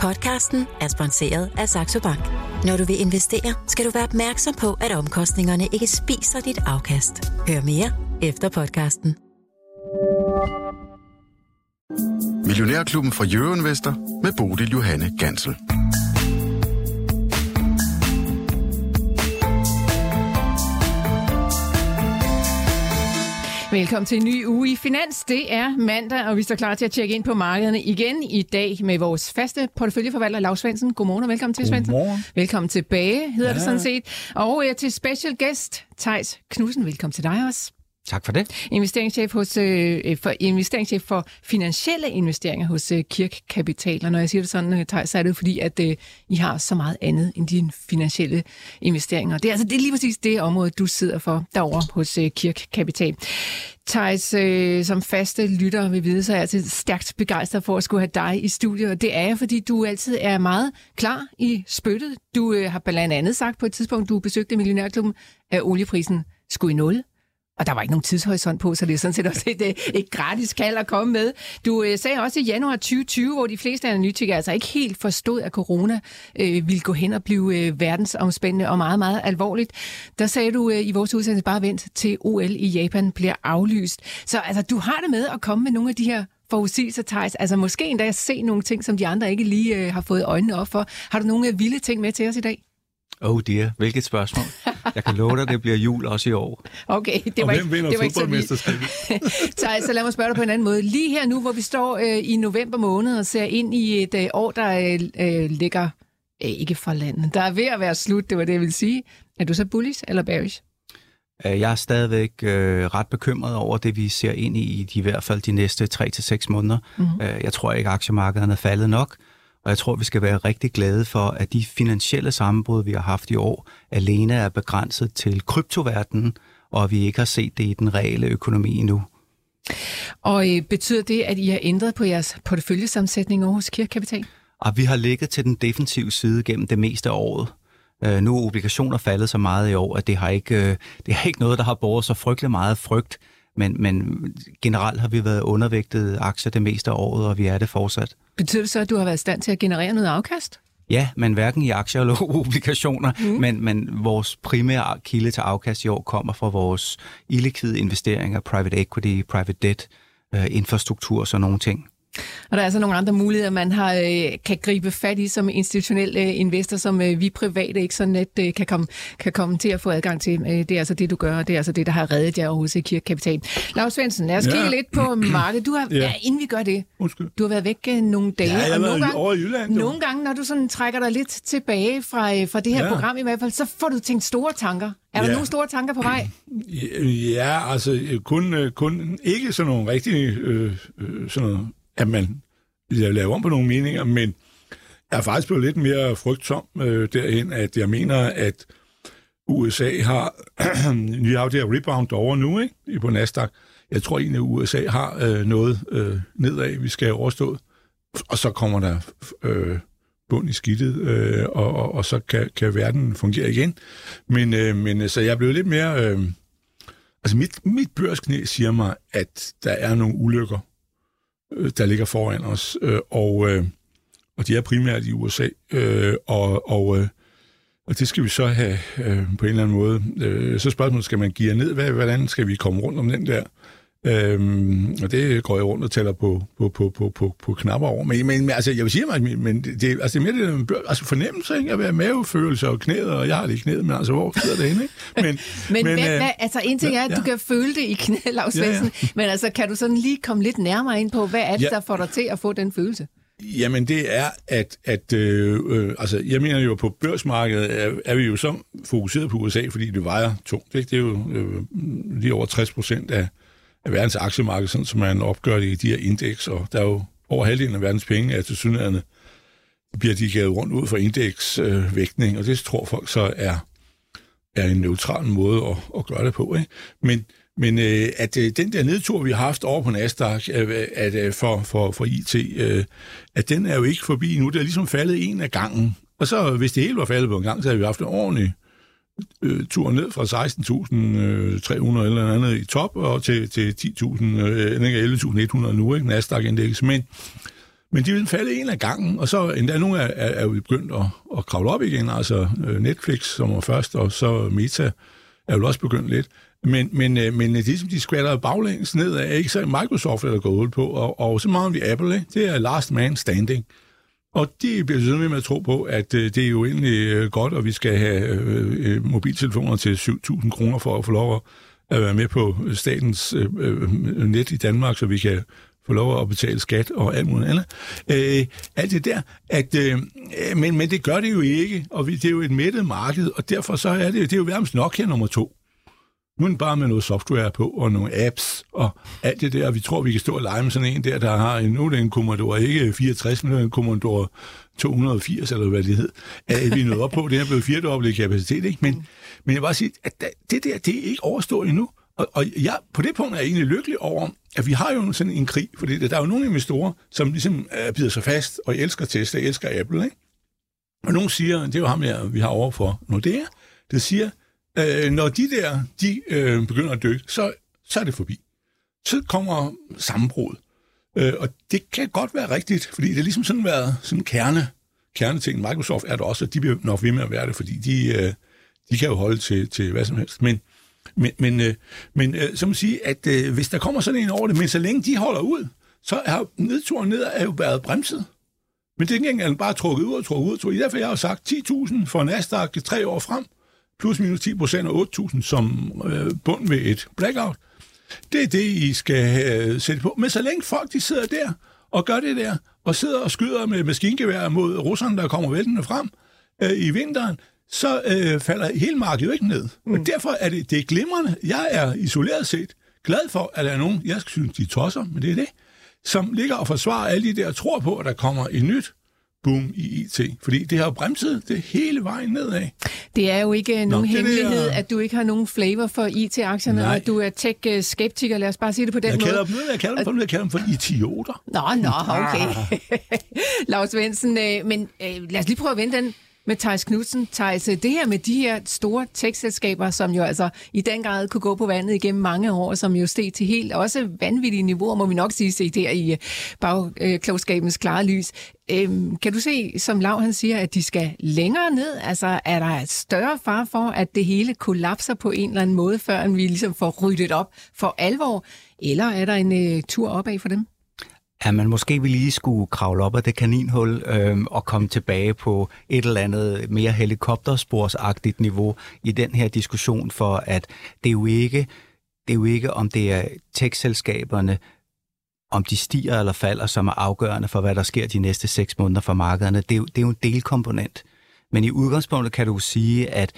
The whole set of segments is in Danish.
Podcasten er sponsoreret af Saxo Bank. Når du vil investere, skal du være opmærksom på, at omkostningerne ikke spiser dit afkast. Hør mere efter podcasten. Millionærklubben fra Jørgen Vester med Bodil Johanne Gansel. Velkommen til en ny uge i Finans. Det er mandag, og vi står klar til at tjekke ind på markederne igen i dag med vores faste porteføljeforvalter, Lars Svendsen. Godmorgen og velkommen til, Svendsen. Godmorgen. Velkommen tilbage, hedder ja. det sådan set. Og uh, til special guest, Tejs Knudsen. Velkommen til dig også. Tak for det. Investeringschef, hos, øh, for, investeringschef for finansielle investeringer hos øh, Kirk Kapital. Og når jeg siger det sådan, øh, Thijs, så er det fordi, at øh, I har så meget andet end dine finansielle investeringer. Det er, altså, det er lige præcis det område, du sidder for derovre hos øh, Kirk Kapital. Thijs, øh, som faste lytter vil vide, så er jeg altid stærkt begejstret for at skulle have dig i studiet. Og det er jeg, fordi du altid er meget klar i spyttet. Du øh, har blandt andet sagt på et tidspunkt, du besøgte Millionærklubben, at olieprisen skulle i nul. Og der var ikke nogen tidshorisont på, så det er sådan set også et, øh, et gratis kald at komme med. Du øh, sagde også i januar 2020, hvor de fleste analytikere altså ikke helt forstod, at corona øh, ville gå hen og blive øh, verdensomspændende og meget, meget alvorligt. Der sagde du øh, i vores udsendelse bare vent til OL i Japan bliver aflyst. Så altså, du har det med at komme med nogle af de her forudsigelser, Thijs. Altså måske endda se nogle ting, som de andre ikke lige øh, har fået øjnene op for. Har du nogle øh, vilde ting med til os i dag? Oh dear, hvilket spørgsmål. Jeg kan love dig, det bliver jul også i år. Okay, det Og var hvem ikke, vinder det var ikke så fodboldmesterskabet? så, så lad mig spørge dig på en anden måde. Lige her nu, hvor vi står øh, i november måned og ser ind i et øh, år, der øh, ligger øh, ikke fra landet. Der er ved at være slut, det var det, jeg ville sige. Er du så bullish eller bearish? Øh, Jeg er stadigvæk øh, ret bekymret over det, vi ser ind i, i de, i hvert fald de næste 3-6 måneder. Mm-hmm. Jeg tror ikke, aktiemarkederne er faldet nok, og jeg tror, vi skal være rigtig glade for, at de finansielle sammenbrud, vi har haft i år, alene er begrænset til kryptoverdenen, og at vi ikke har set det i den reelle økonomi endnu. Og øh, betyder det, at I har ændret på jeres porteføljesammensætning over hos Kirkekapital? Og vi har ligget til den defensive side gennem det meste af året. Øh, nu er obligationer faldet så meget i år, at det har ikke, øh, det har ikke noget, der har båret så frygtelig meget frygt. Men, men generelt har vi været undervægtet aktier det meste af året, og vi er det fortsat. Betyder det så, at du har været i stand til at generere noget afkast? Ja, men hverken i aktier eller obligationer, mm. men, men vores primære kilde til afkast i år kommer fra vores illikvide investeringer, private equity, private debt, øh, infrastruktur og sådan nogle ting. Og der er altså nogle andre muligheder, man har, øh, kan gribe fat i som institutionel øh, investor, som øh, vi private ikke så net kan, komme, kan komme til at få adgang til. Det er altså det, du gør, og det er altså det, der har reddet jer hos Kirkekapital. Lars Svendsen, lad os Ja. kigge lidt på markedet. Du har, ja. Ja. Inden vi gør det, Undskyld. du har været væk nogle dage. Ja, jeg og nogle været over i Jylland. jo. nogle gange, når du sådan trækker dig lidt tilbage fra, fra det her ja. Program i hvert fald, så får du tænkt store tanker. Er der Ja. nogle store tanker på vej? Ja, altså kun, kun ikke sådan nogle rigtige, øh, sådan noget, at man laver om på nogle meninger, men jeg er faktisk blevet lidt mere frygtsom øh, derhen, at jeg mener, at USA har, vi har jo det her rebound over nu, ikke, på Nasdaq. Jeg tror egentlig, at USA har øh, noget øh, nedad, vi skal overstå, og så kommer der øh, bund i skidtet, øh, og, og, og så kan, kan verden fungere igen. Men, øh, men øh, så jeg er blevet lidt mere... Øh, altså mit, mit børsknæ siger mig, at der er nogle ulykker, Øh, der ligger foran os, øh, og, øh, og de er primært i USA, øh, og, og, øh, og det skal vi så have øh, på en eller anden måde. Øh, så spørgsmålet, skal man give ned? Hvad, hvordan skal vi komme rundt om den der? Øhm, og det går jeg rundt og tæller på, på, på, på, på, på knapper over. Men, men altså, jeg vil sige men- men det, altså, er mere det, der- altså fornemmelse, ikke? At være mavefølelse og knæet, og jeg har det i knæet, men altså, hvor sidder det henne, ikke? Men, Men, men hvad, øh, hvad, altså en ting er, at ja, du kan føle det i knæ, Lars Ja, ja. Men altså kan du sådan lige komme lidt nærmere ind på, hvad er det, Ja. der får dig til at få den følelse? Jamen det er, at, at øh, øh, altså, jeg mener jo, på børsmarkedet er, er vi jo så fokuseret på USA, fordi det vejer tungt. Ikke? Det er jo øh, lige over 60 procent af, af verdens aktiemarked, sådan som man opgør det i de her indeks, og der er jo over halvdelen af verdens penge, er til synligheden bliver de givet rundt ud for indeksvægtning, øh, og det tror folk så er, er en neutral måde at, at gøre det på. Ikke? Men, men øh, at øh, den der nedtur, vi har haft over på Nasdaq øh, at, øh, for, for, for IT, øh, at den er jo ikke forbi nu. Det er ligesom faldet en af gangen. Og så, hvis det hele var faldet på en gang, så havde vi haft en ordentlig øh, Øh, tur ned fra 16.300 øh, eller andet i top og til, til 10.000, øh, 11.100 nu, ikke? Nasdaq-indeks. Men, Men de vil falde en af gangen, og så endda nogle er, er, er begyndt at, at kravle op igen. Altså øh, Netflix, som var først, og så Meta er jo også begyndt lidt. Men, men, øh, men det, som ligesom, de skvatter baglæns ned af, ikke så Microsoft er der gået på, og, og så meget vi Apple, ikke? det er last man standing. Og de bliver sådan med at tro på, at øh, det er jo egentlig øh, godt, og vi skal have øh, øh mobiltelefoner til 7.000 kroner for at få lov at være med på statens øh, øh, net i Danmark, så vi kan få lov at betale skat og alt muligt andet. Øh, alt det der. At, øh, men, men det gør det jo ikke, og vi, det er jo et mættet marked, og derfor så er det, det er jo nærmest her nummer to. Nu bare med noget software på, og nogle apps, og alt det der. Vi tror, vi kan stå og lege med sådan en der, der har en, nu er det en Commodore, ikke 64, men en Commodore 280, eller hvad det hed. At vi er nået op på, det er blevet firedoblet i kapacitet, ikke? Men, men jeg vil bare sige, at det der, det er ikke overstået endnu. Og, og jeg, på det punkt er jeg egentlig lykkelig over, at vi har jo sådan en krig, fordi der er jo nogle investorer, som ligesom uh, bider sig fast, og elsker Tesla, elsker Apple, ikke? Og nogen siger, det er jo ham, jeg, vi har overfor Nordea, det siger, Øh, når de der, de øh, begynder at dykke, så, så er det forbi. Så kommer sammenbrud. Øh, og det kan godt være rigtigt, fordi det er ligesom sådan været sådan kerne, kerneting. Microsoft er det også, og de bliver nok ved med at være det, fordi de, øh, de kan jo holde til, til hvad som helst. Men men, men, øh, men øh, som sige, at øh, hvis der kommer sådan en over det, men så længe de holder ud, så har nedturen ned er jo været bremset. Men det er den bare trukket ud og trukket ud. Og trukket. Derfor jeg har sagt 10.000 for Nasdaq tre år frem, plus minus 10 procent og 8.000 som øh, bund ved et blackout. Det er det, I skal øh, sætte på. Men så længe folk de sidder der og gør det der, og sidder og skyder med maskingevær mod russerne, der kommer væltende frem øh, i vinteren, så øh, falder hele markedet jo ikke ned. Mm. Og derfor er det, det er glimrende. Jeg er isoleret set glad for, at der er nogen, jeg synes, de tosser, men det er det, som ligger og forsvarer alle de der og tror på, at der kommer et nyt boom i IT. Fordi det har jo bremset det hele vejen nedad. Det er jo ikke Nå, nogen hemmelighed, er... at du ikke har nogen flavor for IT-aktierne, Nej. og du er tech-skeptiker. Lad os bare sige det på den jeg måde. Kalder dem, jeg kalder dem for, jeg kalder dem for idioter. Nå, nå, okay. Lars Svendsen, øh, men øh, lad os lige prøve at vende den med Thijs Knudsen. Thijs, det her med de her store tekstselskaber, som jo altså i den grad kunne gå på vandet igennem mange år, som jo steg til helt også vanvittige niveauer, må vi nok sige, se der i øh, bagklogskabens øh, klare lys. Øhm, kan du se, som Lav han siger, at de skal længere ned? Altså er der et større far for, at det hele kollapser på en eller anden måde, før vi ligesom får ryddet op for alvor? Eller er der en øh, tur opad for dem? At man måske vil lige skulle kravle op af det kaninhul øh, og komme tilbage på et eller andet mere helikoptersporsagtigt niveau i den her diskussion, for at det er jo ikke, det er jo ikke om det er tech-selskaberne, om de stiger eller falder, som er afgørende for, hvad der sker de næste seks måneder for markederne. Det er, jo, det er jo en delkomponent. Men i udgangspunktet kan du sige, at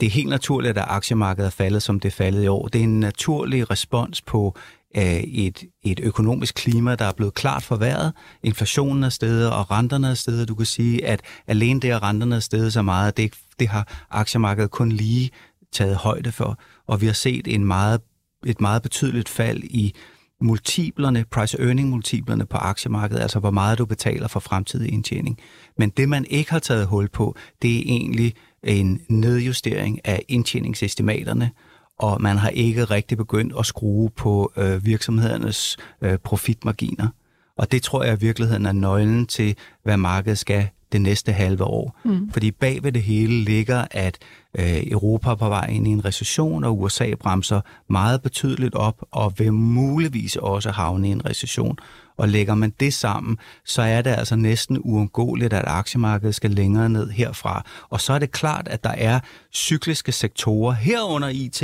det er helt naturligt, at aktiemarkedet er faldet, som det er faldet i år. Det er en naturlig respons på et, et økonomisk klima, der er blevet klart forværret. Inflationen er stedet, og renterne er stedet. Du kan sige, at alene det, at renterne er stedet så meget, det, det har aktiemarkedet kun lige taget højde for. Og vi har set en meget, et meget betydeligt fald i multiplerne, price-earning-multiplerne på aktiemarkedet, altså hvor meget du betaler for fremtidig indtjening. Men det, man ikke har taget hul på, det er egentlig en nedjustering af indtjeningsestimaterne, og man har ikke rigtig begyndt at skrue på øh, virksomhedernes øh, profitmarginer. Og det tror jeg i virkeligheden er nøglen til, hvad markedet skal det næste halve år. Mm. Fordi bag ved det hele ligger, at øh, Europa er på vej ind i en recession, og USA bremser meget betydeligt op, og vil muligvis også havne i en recession. Og lægger man det sammen, så er det altså næsten uundgåeligt, at aktiemarkedet skal længere ned herfra. Og så er det klart, at der er cykliske sektorer herunder IT,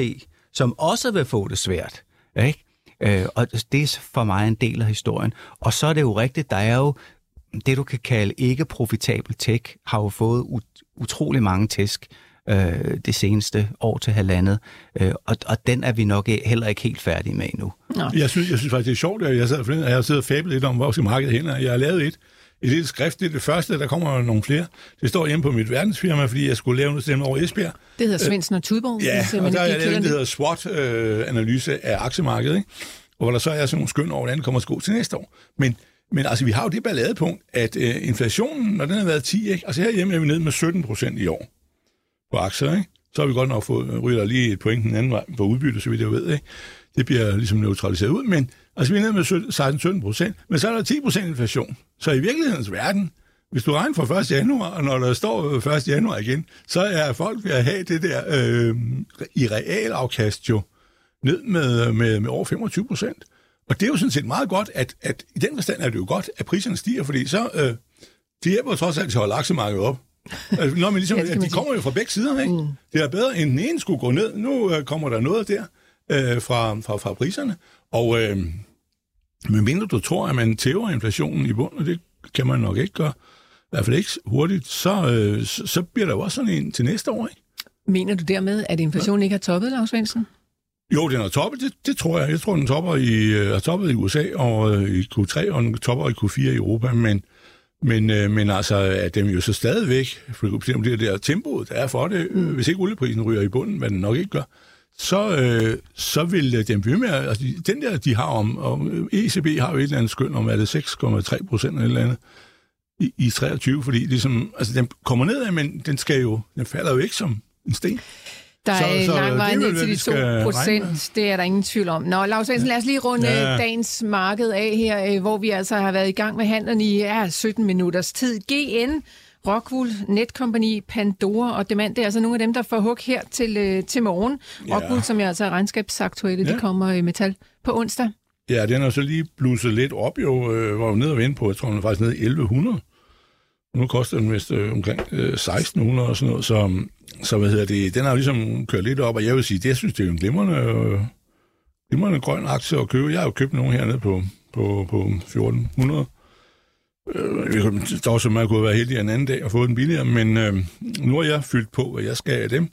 som også vil få det svært. Ikke? Øh, og det er for mig en del af historien. Og så er det jo rigtigt, der er jo det, du kan kalde ikke profitabel tech, har jo fået ut- utrolig mange tæsk øh, det seneste år til halvandet, øh, og, og den er vi nok heller ikke helt færdige med endnu. Nå. Jeg, synes, jeg synes faktisk, det er sjovt, at jeg, sad, jeg har siddet og fablet lidt om, hvor skal markedet hen, jeg har lavet et, et lille skrift, det er det første, der kommer nogle flere. Det står hjemme på mit verdensfirma, fordi jeg skulle lave noget over Esbjerg. Det hedder Svendsen og Tudborg. Ja, og der er lavet det, der hedder SWOT-analyse af aktiemarkedet, ikke? og hvor der så er sådan nogle skøn over, hvordan det kommer at gå til næste år. Men men altså, vi har jo det balladepunkt, at øh, inflationen, når den har været 10, ikke? altså herhjemme er vi nede med 17 procent i år på aktier, ikke? så har vi godt nok fået øh, ryger lige et point den anden vej på udbytte, så vidt jeg ved. Ikke? Det bliver ligesom neutraliseret ud, men, Altså, vi er nede med 16-17 procent, men så er der 10 procent inflation. Så i virkelighedens verden, hvis du regner fra 1. januar, og når der står øh, 1. januar igen, så er folk ved at have det der øh, i realafkast jo ned med, med, med over 25 procent. Og det er jo sådan set meget godt, at, at i den forstand er det jo godt, at priserne stiger, fordi så øh, det hjælper trods alt til at holde aktiemarkedet op. Altså, når man ligesom, ja, de kommer jo fra begge sider, ikke? Mm. Det er bedre, end den ene skulle gå ned. Nu øh, kommer der noget der øh, fra, fra, fra priserne. Og øh, mindre du tror, at man tæver inflationen i bunden, og det kan man nok ikke gøre, i hvert fald ikke hurtigt, så, øh, så, så bliver der jo også sådan en til næste år, ikke? Mener du dermed, at inflationen ja. ikke har toppet, Lars Svendsen? Jo, den har toppet, det, det tror jeg. Jeg tror, den topper i, øh, har toppet i USA og øh, i Q3, og den topper i Q4 i Europa, men, men, øh, men altså, at dem jo så stadigvæk, for det der tempoet, der er for det, mm. hvis ikke olieprisen ryger i bunden, hvad den nok ikke gør, så, øh, så vil øh, dem blive med, altså den der, de har om, om ECB har jo et eller andet skøn om, er det 6,3 procent eller, eller andet i, i 23, fordi ligesom, altså den kommer nedad, men den skal jo, den falder jo ikke som en sten. Der er så, så lang vej ned til de 2 procent, det er der ingen tvivl om. Nå, Lars Hansen, lad os lige runde ja. dagens marked af her, øh, hvor vi altså har været i gang med handlen i ja, 17 minutters tid. GN, Rockwool, Netcompany, Pandora og Demand, det er altså nogle af dem, der får hug her til, øh, til morgen. Ja. Rockwool, som jeg altså er regnskabsaktuelle, ja. de kommer i metal på onsdag. Ja, den har så lige blusset lidt op, jo, øh, var jo nede og vende på, jeg tror, den er faktisk nede i 1100. Nu koster den vist øh, omkring øh, 1600 og sådan noget, så, så hvad hedder det, den har jo ligesom kørt lidt op, og jeg vil sige, det jeg synes, det er en glimrende, øh, glimrende grøn aktie at købe. Jeg har jo købt nogen hernede på, på, på 1400. Øh, der var så meget kunne være heldig en anden dag og få den billigere, men øh, nu har jeg fyldt på, hvad jeg skal af dem.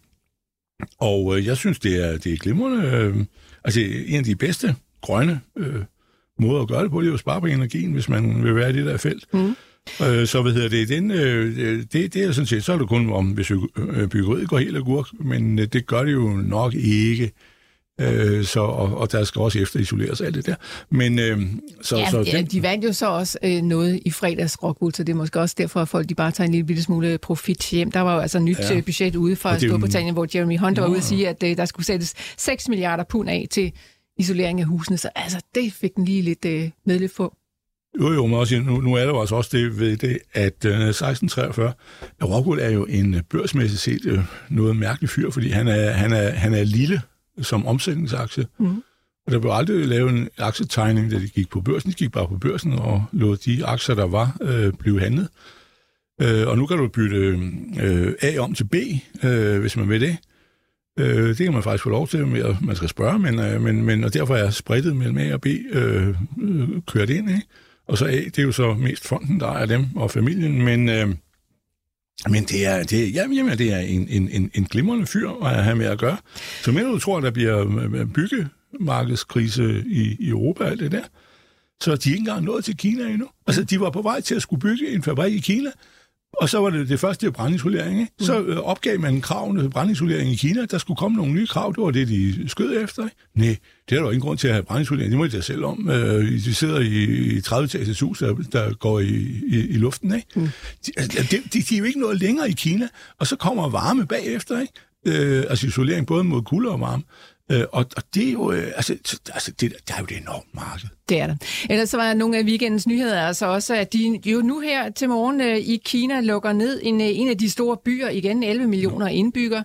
Og øh, jeg synes, det er, det er glimrende. Øh, altså, en af de bedste grønne øh, måder at gøre det på, det er jo at spare på energien, hvis man vil være i det der felt. Mm. Øh, så hvad hedder det, den, øh, det, det er sådan set, så er det kun om, hvis øh, byggeriet går helt agurk, men øh, det gør det jo nok ikke. Øh, så, og, og der skal også efterisoleres alt det der. Men, øh, så, ja, så ja, den, de vandt jo så også øh, noget i fredags Rockwool, så det er måske også derfor, at folk de bare tager en lille bitte smule profit hjem. Der var jo altså nyt ja. Øh, budget ude fra Storbritannien, hvor Jeremy Hunt var ude at sige, at øh, der skulle sættes 6 milliarder pund af til isolering af husene. Så altså, det fik den lige lidt øh, medløb på. Jo, jo, men også, nu, nu er der også også det ved det, at uh, 1643, Rockwool er jo en uh, børsmæssigt set uh, noget mærkelig fyr, fordi han er, han er, han er lille som omsætningsaktie. Mm. Og der blev aldrig lavet en aktietegning, da de gik på børsen. De gik bare på børsen og lod de aktier, der var, uh, blive handlet. Uh, og nu kan du bytte uh, A om til B, uh, hvis man vil det. Uh, det kan man faktisk få lov til, med, man skal spørge, men, uh, men, men og derfor er spredet mellem A og B uh, kørt ind, ikke? Og så A, det er jo så mest fonden, der er dem, og familien, men, øh, men det er, det, er, jamen, det er en, en, en, en glimrende fyr at have med at gøre. Så mener du tror, at der bliver øh, byggemarkedskrise i, i Europa og alt det der, så de er ikke engang nået til Kina endnu. Altså, de var på vej til at skulle bygge en fabrik i Kina, og så var det det første brændisolering. Ikke? Så øh, opgav man kravene til brændisolering i Kina. Der skulle komme nogle nye krav. Det var det, de skød efter. Ikke? Nej, det er der jo ingen grund til at have brændisolering. Det må de selv om. Øh, de sidder i 30 etagers hus, der, der går i, i, i luften. Ikke? Mm. De, altså, de, de, de er jo ikke noget længere i Kina. Og så kommer varme bagefter. Ikke? Øh, altså isolering både mod kulde og varme. Øh, og, og det er jo, øh, altså, altså det, der er jo det enormt marked. Det er det. Ellers så var nogle af weekendens nyheder altså også, at de jo nu her til morgen øh, i Kina lukker ned en, øh, en af de store byer igen, 11 millioner ja. indbyggere.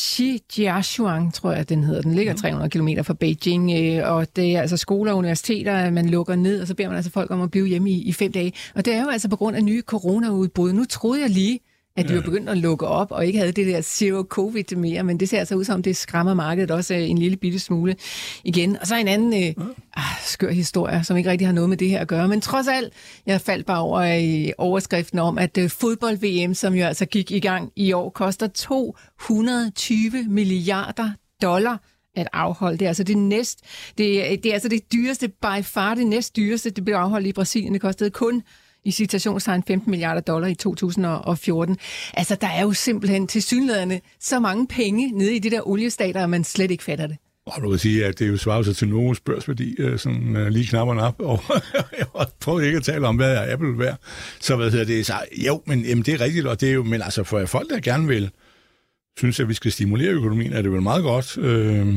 Xijiaxuan, tror jeg, den hedder. Den ligger 300 km fra Beijing, øh, og det er altså skoler og universiteter, man lukker ned, og så beder man altså folk om at blive hjemme i, i fem dage. Og det er jo altså på grund af nye coronaudbrud. Nu troede jeg lige, at de var begyndt at lukke op, og ikke havde det der zero covid mere, men det ser altså ud som, det skræmmer markedet også en lille bitte smule igen. Og så en anden øh, ah, skør historie, som ikke rigtig har noget med det her at gøre, men trods alt, jeg faldt bare over i overskriften om, at øh, fodbold-VM, som jo altså gik i gang i år, koster 220 milliarder dollar at afholde. Det er altså det næst, det, det er altså det dyreste, by far det næst dyreste, det blev afholdt i Brasilien. Det kostede kun i citationstegn 15 milliarder dollar i 2014. Altså, der er jo simpelthen til synlædende så mange penge nede i de der oliestater, at man slet ikke fatter det. Og du kan sige, at det er jo svarer sig til nogen spørgsmålsværdi, øh, sådan uh, lige knapperne op, og jeg prøver ikke at tale om, hvad er Apple værd. Så hvad hedder det? Så, jo, men jamen, det er rigtigt, og det er jo, men altså for folk, der gerne vil, synes, at vi skal stimulere økonomien, er det vel meget godt. Øh,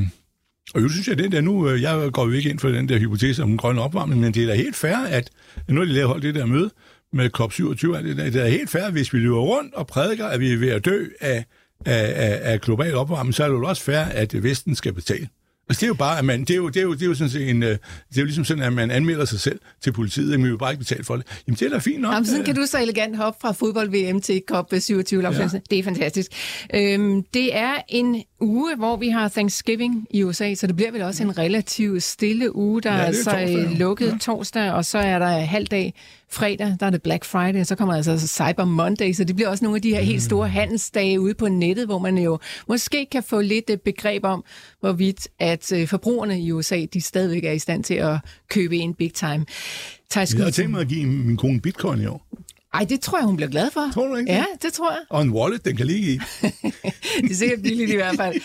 og jo synes jeg, det der nu, øh, jeg går jo ikke ind for den der hypotese om den grønne opvarmning, men det er da helt fair, at nu har de lavet holdt det der møde med COP27, det, der, det er helt fair, hvis vi løber rundt og prædiker, at vi er ved at dø af, af, af, af global opvarmning, så er det jo også fair, at Vesten skal betale. Altså, det er jo bare, at man, det er jo, det er jo, det er jo sådan set en, øh, det er jo ligesom sådan, at man anmelder sig selv til politiet, men vi vil bare ikke betale for det. Jamen, det er da fint nok. Jamen, sådan kan du så elegant hoppe fra fodbold-VM til COP27. Ja. Det er fantastisk. Øhm, det er en uge, hvor vi har Thanksgiving i USA, så det bliver vel også en relativt stille uge. Der ja, er altså torsdag, lukket ja. torsdag, og så er der halvdag fredag, der er det Black Friday, og så kommer altså Cyber Monday, så det bliver også nogle af de her helt store handelsdage ude på nettet, hvor man jo måske kan få lidt et begreb om, hvorvidt at øh, forbrugerne i USA, de stadigvæk er i stand til at købe en big time. Jeg har tænkt mig at give min kone bitcoin i år. Ej, det tror jeg, hun bliver glad for. Tror du ikke Ja, det tror jeg. Og en wallet, den kan ligge i. det er sikkert billigt i hvert fald.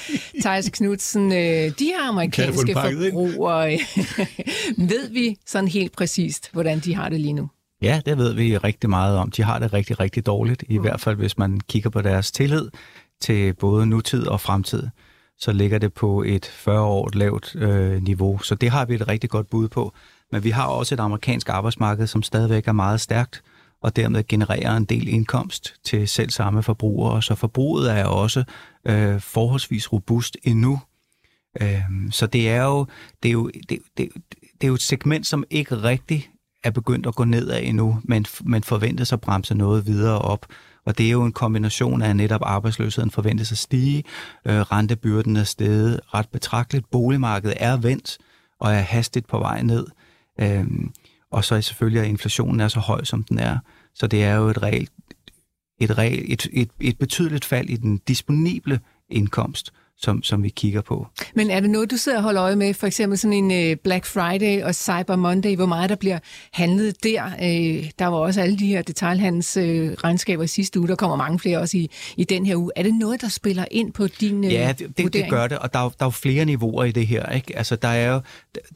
Thijs Knudsen, øh, de her amerikanske forbrugere, ved vi sådan helt præcist, hvordan de har det lige nu? Ja, det ved vi rigtig meget om. De har det rigtig, rigtig dårligt, i mm. hvert fald hvis man kigger på deres tillid til både nutid og fremtid, så ligger det på et 40 år lavt øh, niveau. Så det har vi et rigtig godt bud på. Men vi har også et amerikansk arbejdsmarked, som stadigvæk er meget stærkt, og dermed genererer en del indkomst til selv samme forbrugere. Så forbruget er også øh, forholdsvis robust endnu. Øh, så det er jo, det er jo, det, det, det er jo et segment, som ikke rigtig er begyndt at gå nedad endnu, men, men forventes at bremse noget videre op. Og det er jo en kombination af netop arbejdsløsheden forventes at stige, øh, rentebyrden er steget ret betragteligt, boligmarkedet er vendt og er hastigt på vej ned. Øh, og så er selvfølgelig, at inflationen er så høj, som den er. Så det er jo et reelt et, reelt, et, et, et betydeligt fald i den disponible indkomst som, som vi kigger på. Men er det noget, du sidder og holder øje med, for eksempel sådan en uh, Black Friday og Cyber Monday, hvor meget der bliver handlet der? Uh, der var også alle de her detaljhandels uh, regnskaber i sidste uge, der kommer mange flere også i, i den her uge. Er det noget, der spiller ind på din Ja, det, det, det gør det, og der er, der er jo flere niveauer i det her. Ikke? Altså, der, er jo,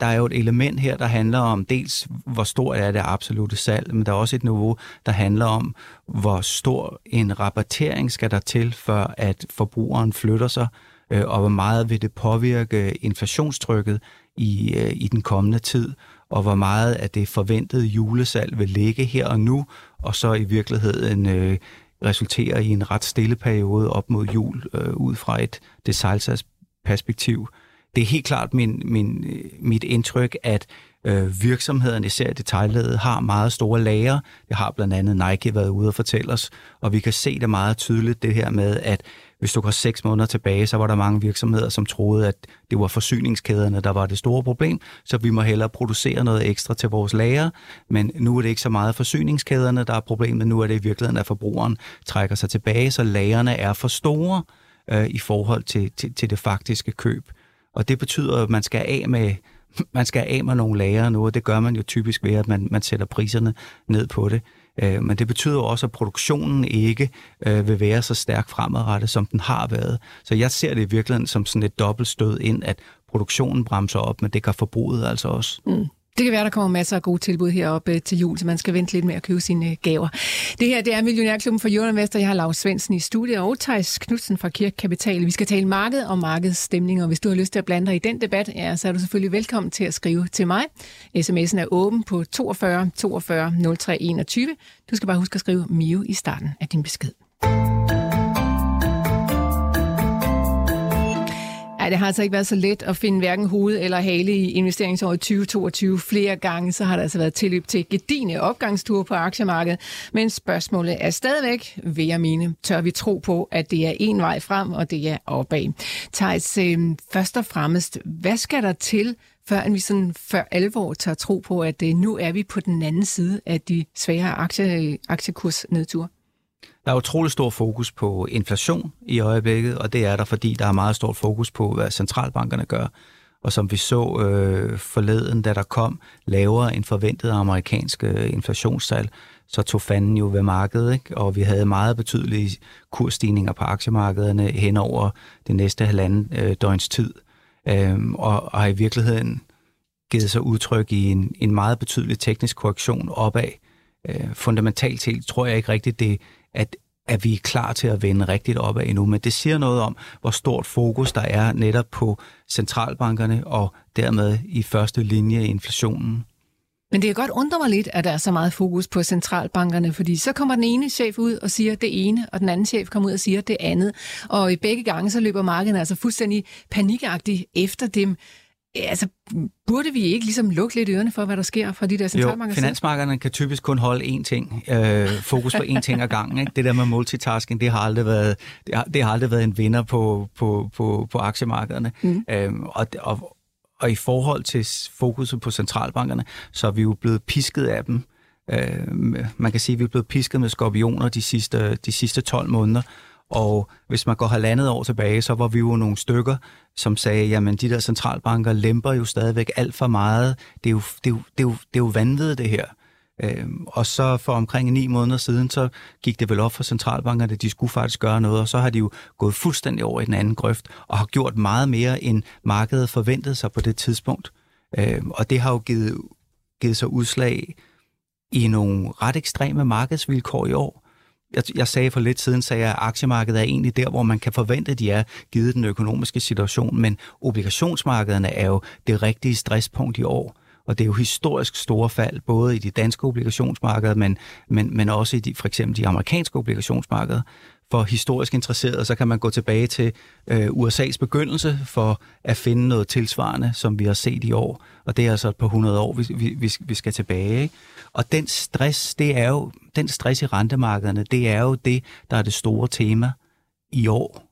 der er jo et element her, der handler om dels, hvor stort er det absolute salg, men der er også et niveau, der handler om, hvor stor en rabattering skal der til, for at forbrugeren flytter sig øh, og hvor meget vil det påvirke inflationstrykket i, øh, i den kommende tid, og hvor meget af det forventede julesalg vil ligge her og nu, og så i virkeligheden øh, resultere i en ret stille periode op mod jul, øh, ud fra et det perspektiv. Det er helt klart min, min, øh, mit indtryk, at øh, virksomhederne, især detaljledet, har meget store lager. Det har blandt andet Nike været ude og fortælle os, og vi kan se det meget tydeligt, det her med, at hvis du går seks måneder tilbage, så var der mange virksomheder, som troede, at det var forsyningskæderne, der var det store problem, så vi må hellere producere noget ekstra til vores lager. Men nu er det ikke så meget forsyningskæderne, der er problemet. Nu er det i virkeligheden, at forbrugeren trækker sig tilbage, så lagerne er for store øh, i forhold til, til, til det faktiske køb. Og det betyder, at man skal af med man skal af med nogle lager nu, og det gør man jo typisk ved, at man, man sætter priserne ned på det. Øh, men det betyder også, at produktionen ikke øh, vil være så stærk fremadrettet, som den har været. Så jeg ser det i virkeligheden som sådan et dobbelt stød ind, at produktionen bremser op, men det kan forbruget altså også. Mm. Det kan være, der kommer masser af gode tilbud heroppe øh, til jul, så man skal vente lidt med at købe sine øh, gaver. Det her det er Millionærklubben for Jørgen Vester. Jeg har Lars Svendsen i studiet og Thijs Knudsen fra Kirk Kapital. Vi skal tale marked og markedsstemning, og hvis du har lyst til at blande dig i den debat, ja, så er du selvfølgelig velkommen til at skrive til mig. SMS'en er åben på 42 42 03 21. Du skal bare huske at skrive Mio i starten af din besked. Ja, det har altså ikke været så let at finde hverken hoved eller hale i investeringsåret 2022. Flere gange så har der altså været tilløb til gedigende opgangsture på aktiemarkedet. Men spørgsmålet er stadigvæk, vil jeg mene, tør vi tro på, at det er en vej frem, og det er opad. Thijs, øh, først og fremmest, hvad skal der til, før vi sådan før alvor tør tro på, at øh, nu er vi på den anden side af de svære aktie, øh, aktiekursnedture? Der er utrolig stor fokus på inflation i øjeblikket, og det er der, fordi der er meget stort fokus på, hvad centralbankerne gør. Og som vi så øh, forleden, da der kom lavere end forventet amerikanske inflationstal, så tog fanden jo ved markedet, ikke? og vi havde meget betydelige kursstigninger på aktiemarkederne hen over det næste halvanden øh, døgns tid. Øhm, og, og har i virkeligheden givet sig udtryk i en, en meget betydelig teknisk korrektion opad. Øh, fundamentalt set tror jeg ikke rigtigt, det at at vi er klar til at vende rigtigt op af endnu. Men det siger noget om, hvor stort fokus der er netop på centralbankerne og dermed i første linje inflationen. Men det kan godt undre mig lidt, at der er så meget fokus på centralbankerne, fordi så kommer den ene chef ud og siger det ene, og den anden chef kommer ud og siger det andet. Og i begge gange så løber markedet altså fuldstændig panikagtigt efter dem. Altså, burde vi ikke ligesom lukke lidt ørerne for, hvad der sker fra de der centralbanker? Jo, finansmarkederne kan typisk kun holde én ting, øh, fokus på én ting ad gangen. Ikke? Det der med multitasking, det har aldrig været, det har, det har aldrig været en vinder på, på, på, på aktiemarkederne. Mm. Øhm, og, og, og i forhold til fokuset på centralbankerne, så er vi jo blevet pisket af dem. Øh, man kan sige, at vi er blevet pisket med skorpioner de sidste, de sidste 12 måneder. Og hvis man går halvandet år tilbage, så var vi jo nogle stykker, som sagde, jamen de der centralbanker lemper jo stadigvæk alt for meget. Det er jo, det er jo, det er jo, det er jo vanvittigt det her. Øhm, og så for omkring ni måneder siden, så gik det vel op for centralbankerne, at de skulle faktisk gøre noget, og så har de jo gået fuldstændig over i den anden grøft, og har gjort meget mere, end markedet forventede sig på det tidspunkt. Øhm, og det har jo givet, givet sig udslag i nogle ret ekstreme markedsvilkår i år. Jeg, jeg sagde for lidt siden, sagde jeg, at aktiemarkedet er egentlig der, hvor man kan forvente, at de er, givet den økonomiske situation, men obligationsmarkederne er jo det rigtige stresspunkt i år og det er jo historisk store fald, både i de danske obligationsmarkeder, men, men, men også i de, for eksempel de amerikanske obligationsmarkeder. For historisk interesserede, så kan man gå tilbage til øh, USA's begyndelse for at finde noget tilsvarende, som vi har set i år. Og det er altså på 100 år, vi, vi, vi skal tilbage. Ikke? Og den stress, det er jo, den stress i rentemarkederne, det er jo det, der er det store tema i år.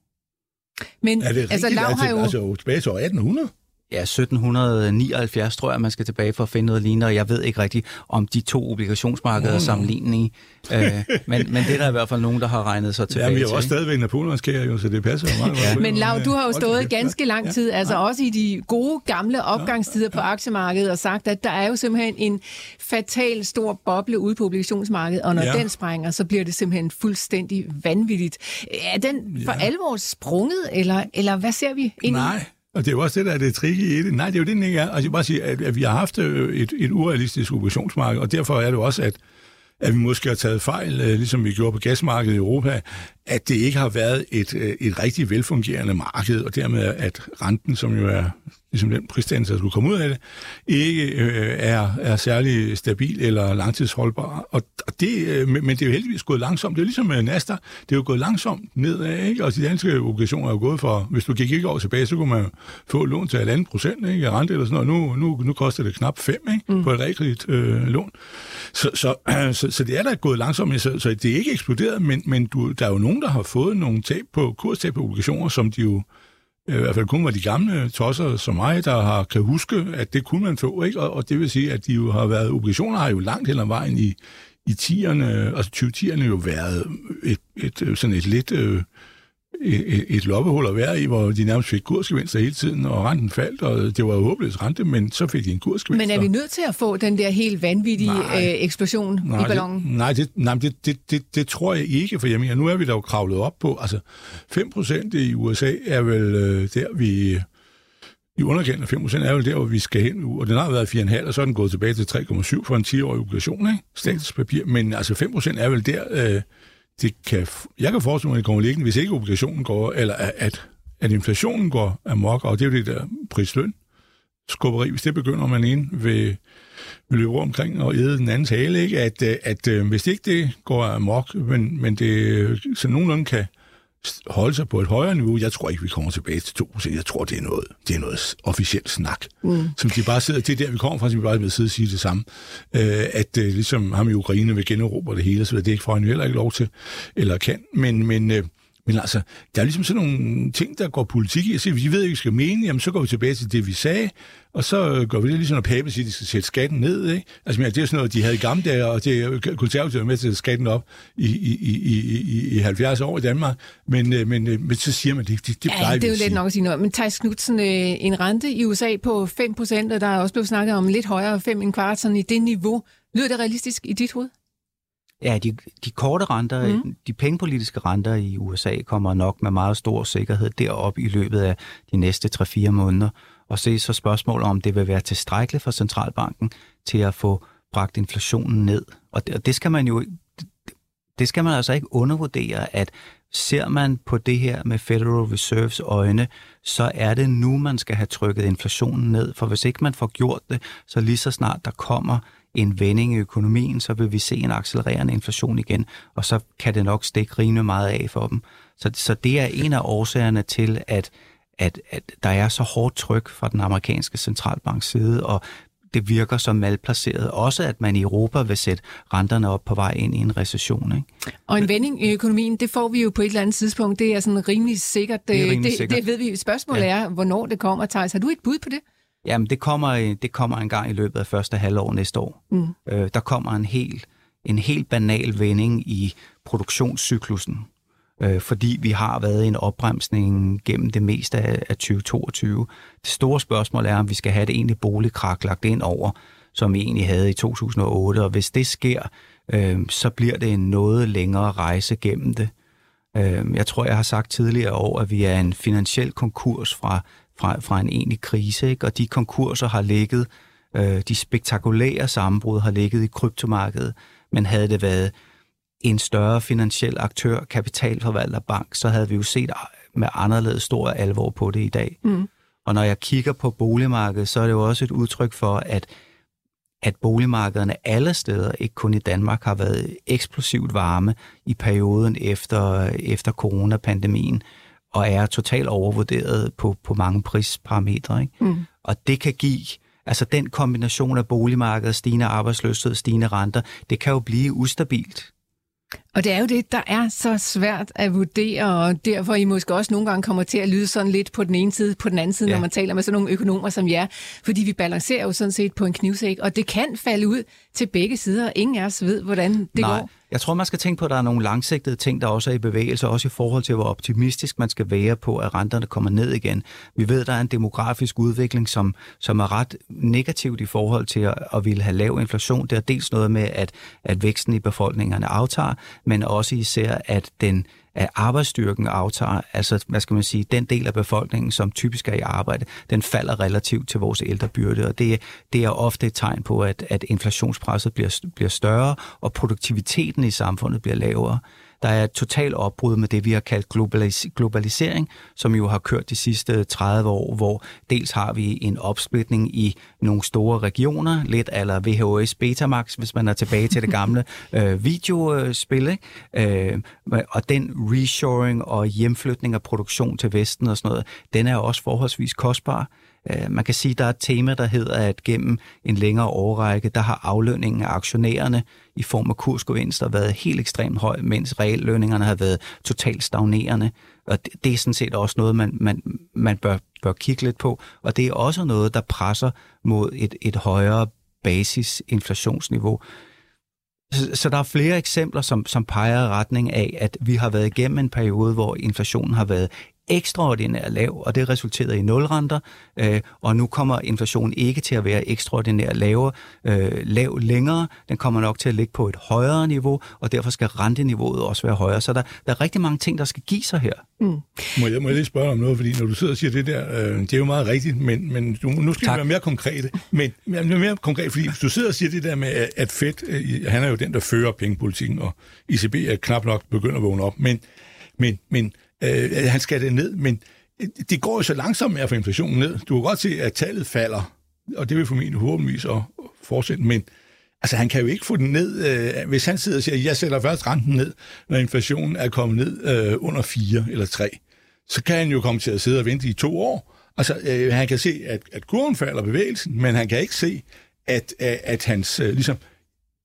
Men er det altså, Lav har jo... Altså tilbage til år 1800? Ja, 1779, tror jeg, man skal tilbage for at finde noget lignende, og jeg ved ikke rigtigt, om de to obligationsmarkeder er sammenlignelige. øh, men, men det er der i hvert fald nogen, der har regnet sig tilbage Ja, vi har også stadigvæk Napoleonskære, jo, så det passer jo meget ja. Men Lav, du har jo stået ganske lang tid, altså også i de gode gamle opgangstider på aktiemarkedet, og sagt, at der er jo simpelthen en fatal stor boble ude på obligationsmarkedet, og når ja. den sprænger, så bliver det simpelthen fuldstændig vanvittigt. Er den for ja. alvor sprunget, eller, eller hvad ser vi ind Nej. Og det er jo også det, der er det tricky i det. Nej, det er jo det, den ikke er. Altså, jeg bare sige, at, at vi har haft øh, et, et urealistisk obligationsmarked, og derfor er det jo også, at, at vi måske har taget fejl, øh, ligesom vi gjorde på gasmarkedet i Europa, at det ikke har været et, øh, et rigtig velfungerende marked, og dermed at renten, som jo er ligesom den prisdannelse, der skulle komme ud af det, ikke øh, er, er særlig stabil eller langtidsholdbar. Og, og det, øh, men det er jo heldigvis gået langsomt. Det er jo ligesom med Nasdaq, det er jo gået langsomt nedad, ikke? Og de danske obligationer er jo gået for, hvis du gik ikke år tilbage, så kunne man få lån til andet procent, ikke? Rente eller sådan noget. Nu, nu, nu koster det knap 5, ikke? Mm. På et realkredit øh, lån. Så, så, så, så, det er da gået langsomt, så, så det er ikke eksploderet, men, men du, der er jo nogen, der har fået nogle tab på, kurstab på obligationer, som de jo Øh, i hvert fald kun var de gamle tosser som mig, der har, kan huske, at det kunne man få, ikke? Og, og det vil sige, at de jo har været, obligationer har jo langt hen ad vejen i, i 10'erne, altså 20-10'erne jo været et, et, sådan et lidt øh, et, et loppehul at være i, hvor de nærmest fik kursgevinster hele tiden, og renten faldt, og det var håbløst rente, men så fik de en kursgevinst. Men er vi nødt til at få den der helt vanvittige nej, øh, eksplosion nej, i ballonen? Det, nej, det, nej det, det, det, det tror jeg ikke, for jeg mener, nu er vi da jo kravlet op på, altså 5% i USA er vel øh, der, vi i underkendt af 5% er vel der, hvor vi skal hen nu, og den har været 4,5, og så er den gået tilbage til 3,7 for en 10-årig obligation, ikke? Statspapir, men altså 5% er vel der, øh, det kan, jeg kan forestille mig, at det kommer liggende, hvis ikke obligationen går, eller at, at inflationen går amok, og det er jo det der prisløn, skubberi, hvis det begynder man ind ved, ved løbe omkring og æde den andens hale, ikke? At, øh, at, at, hvis ikke det går amok, men, men det øh, så nogenlunde kan, holde sig på et højere niveau. Jeg tror ikke, vi kommer tilbage til 2%. Jeg tror, det er noget, det er noget officielt snak, mm. som de bare sidder til der, vi kommer fra, som vi bare vil sidde og sige det samme. Øh, at øh, ligesom ham i Ukraine vil generobre det hele, så det er ikke for, han heller ikke lov til, eller kan. Men, men øh, men altså, der er ligesom sådan nogle ting, der går politik i. Altså, hvis vi ved ikke, vi skal mene, jamen så går vi tilbage til det, vi sagde, og så går vi det ligesom, når Pape siger, at de skal sætte skatten ned. Ikke? Altså, det er sådan noget, de havde i gamle dage, og det konservative med til at sætte skatten op i, i, i, i, i 70 år i Danmark. Men, øh, men, øh, men så siger man, det, det, det plejer ja, det er jo lidt nok at sige noget. Men Thijs Knudsen, øh, en rente i USA på 5 procent, og der er også blevet snakket om lidt højere, 5 en kvart, sådan i det niveau. Lyder det realistisk i dit hoved? Ja, de, de korte renter, mm. de pengepolitiske renter i USA kommer nok med meget stor sikkerhed derop i løbet af de næste 3-4 måneder. Og se så spørgsmålet om det vil være tilstrækkeligt for centralbanken til at få bragt inflationen ned. Og det, og det skal man jo det skal man altså ikke undervurdere, at ser man på det her med Federal Reserves øjne, så er det nu, man skal have trykket inflationen ned. For hvis ikke man får gjort det, så lige så snart der kommer en vending i økonomien, så vil vi se en accelererende inflation igen, og så kan det nok stikke rimelig meget af for dem. Så, så det er en af årsagerne til, at, at, at der er så hårdt tryk fra den amerikanske centralbanks side, og det virker som malplaceret. Også at man i Europa vil sætte renterne op på vej ind i en recession. Ikke? Og en vending i økonomien, det får vi jo på et eller andet tidspunkt. Det er sådan rimelig sikkert. Det, er rimelig det, sikkert. det ved vi. Spørgsmålet ja. er, hvornår det kommer. Thijs, har du et bud på det? Jamen, det kommer, det kommer en gang i løbet af første halvår næste år. Mm. Øh, der kommer en helt, en helt banal vending i produktionscyklusen, øh, fordi vi har været i en opbremsning gennem det meste af, af 2022. Det store spørgsmål er, om vi skal have det egentlig boligkrak lagt ind over, som vi egentlig havde i 2008, og hvis det sker, øh, så bliver det en noget længere rejse gennem det. Øh, jeg tror, jeg har sagt tidligere år, at vi er en finansiel konkurs fra fra, fra en egentlig krise, ikke? og de konkurser har ligget, øh, de spektakulære sammenbrud har ligget i kryptomarkedet, men havde det været en større finansiel aktør, kapitalforvalter, bank, så havde vi jo set med anderledes stor alvor på det i dag. Mm. Og når jeg kigger på boligmarkedet, så er det jo også et udtryk for, at at boligmarkederne alle steder, ikke kun i Danmark, har været eksplosivt varme i perioden efter, efter coronapandemien og er totalt overvurderet på, på mange prisparametre. Ikke? Mm. Og det kan give, altså den kombination af boligmarkedet, stigende arbejdsløshed, stigende renter, det kan jo blive ustabilt. Og det er jo det, der er så svært at vurdere, og derfor I måske også nogle gange kommer til at lyde sådan lidt på den ene side, på den anden side, ja. når man taler med sådan nogle økonomer som jer. Fordi vi balancerer jo sådan set på en knivsæk, og det kan falde ud til begge sider, og ingen af os ved, hvordan det Nej. går. Jeg tror, man skal tænke på, at der er nogle langsigtede ting, der også er i bevægelse, også i forhold til, hvor optimistisk man skal være på, at renterne kommer ned igen. Vi ved, at der er en demografisk udvikling, som, som er ret negativt i forhold til at, at ville have lav inflation. Det er dels noget med, at, at væksten i befolkningerne aftager, men også især, at den at arbejdsstyrken aftager, altså hvad skal man sige, den del af befolkningen, som typisk er i arbejde, den falder relativt til vores ældrebyrde, og det, det er ofte et tegn på, at, at inflationspresset bliver, bliver større, og produktiviteten i samfundet bliver lavere. Der er et totalt opbrud med det, vi har kaldt globalis- globalisering, som jo har kørt de sidste 30 år, hvor dels har vi en opsplitning i nogle store regioner, lidt eller VHS Betamax, hvis man er tilbage til det gamle øh, videospil, ikke? Øh, og den reshoring og hjemflytning af produktion til Vesten og sådan noget, den er også forholdsvis kostbar. Øh, man kan sige, at der er et tema, der hedder, at gennem en længere årrække, der har aflønningen af aktionærerne i form af kursgevinster været helt ekstremt høj, mens reallønningerne har været totalt stagnerende. Og det, det er sådan set også noget, man, man, man bør, bør kigge lidt på. Og det er også noget, der presser mod et, et højere basisinflationsniveau. Så, så der er flere eksempler, som, som peger i retning af, at vi har været igennem en periode, hvor inflationen har været ekstraordinært lav, og det resulterede i nulrenter, øh, og nu kommer inflationen ikke til at være ekstraordinært lavere, øh, lav længere. Den kommer nok til at ligge på et højere niveau, og derfor skal renteniveauet også være højere. Så der, der er rigtig mange ting, der skal give sig her. Mm. Må, jeg, må jeg lige spørge om noget, fordi når du sidder og siger det der, øh, det er jo meget rigtigt, men, men du, nu skal tak. vi være mere konkrete. Men mere, mere konkret, fordi du sidder og siger det der med, at Fed, øh, han er jo den, der fører pengepolitikken, og ECB er knap nok begyndt at vågne op, men, men, men Øh, han skal det ned, men øh, det går jo så langsomt med at få inflationen ned. Du kan godt se, at tallet falder, og det vil formentlig håbentligvis at fortsætte, men altså, han kan jo ikke få den ned, øh, hvis han sidder og siger, jeg sætter først renten ned, når inflationen er kommet ned øh, under 4 eller 3, så kan han jo komme til at sidde og vente i to år. Altså, øh, han kan se, at, at kurven falder bevægelsen, men han kan ikke se, at, at, at hans, øh, ligesom,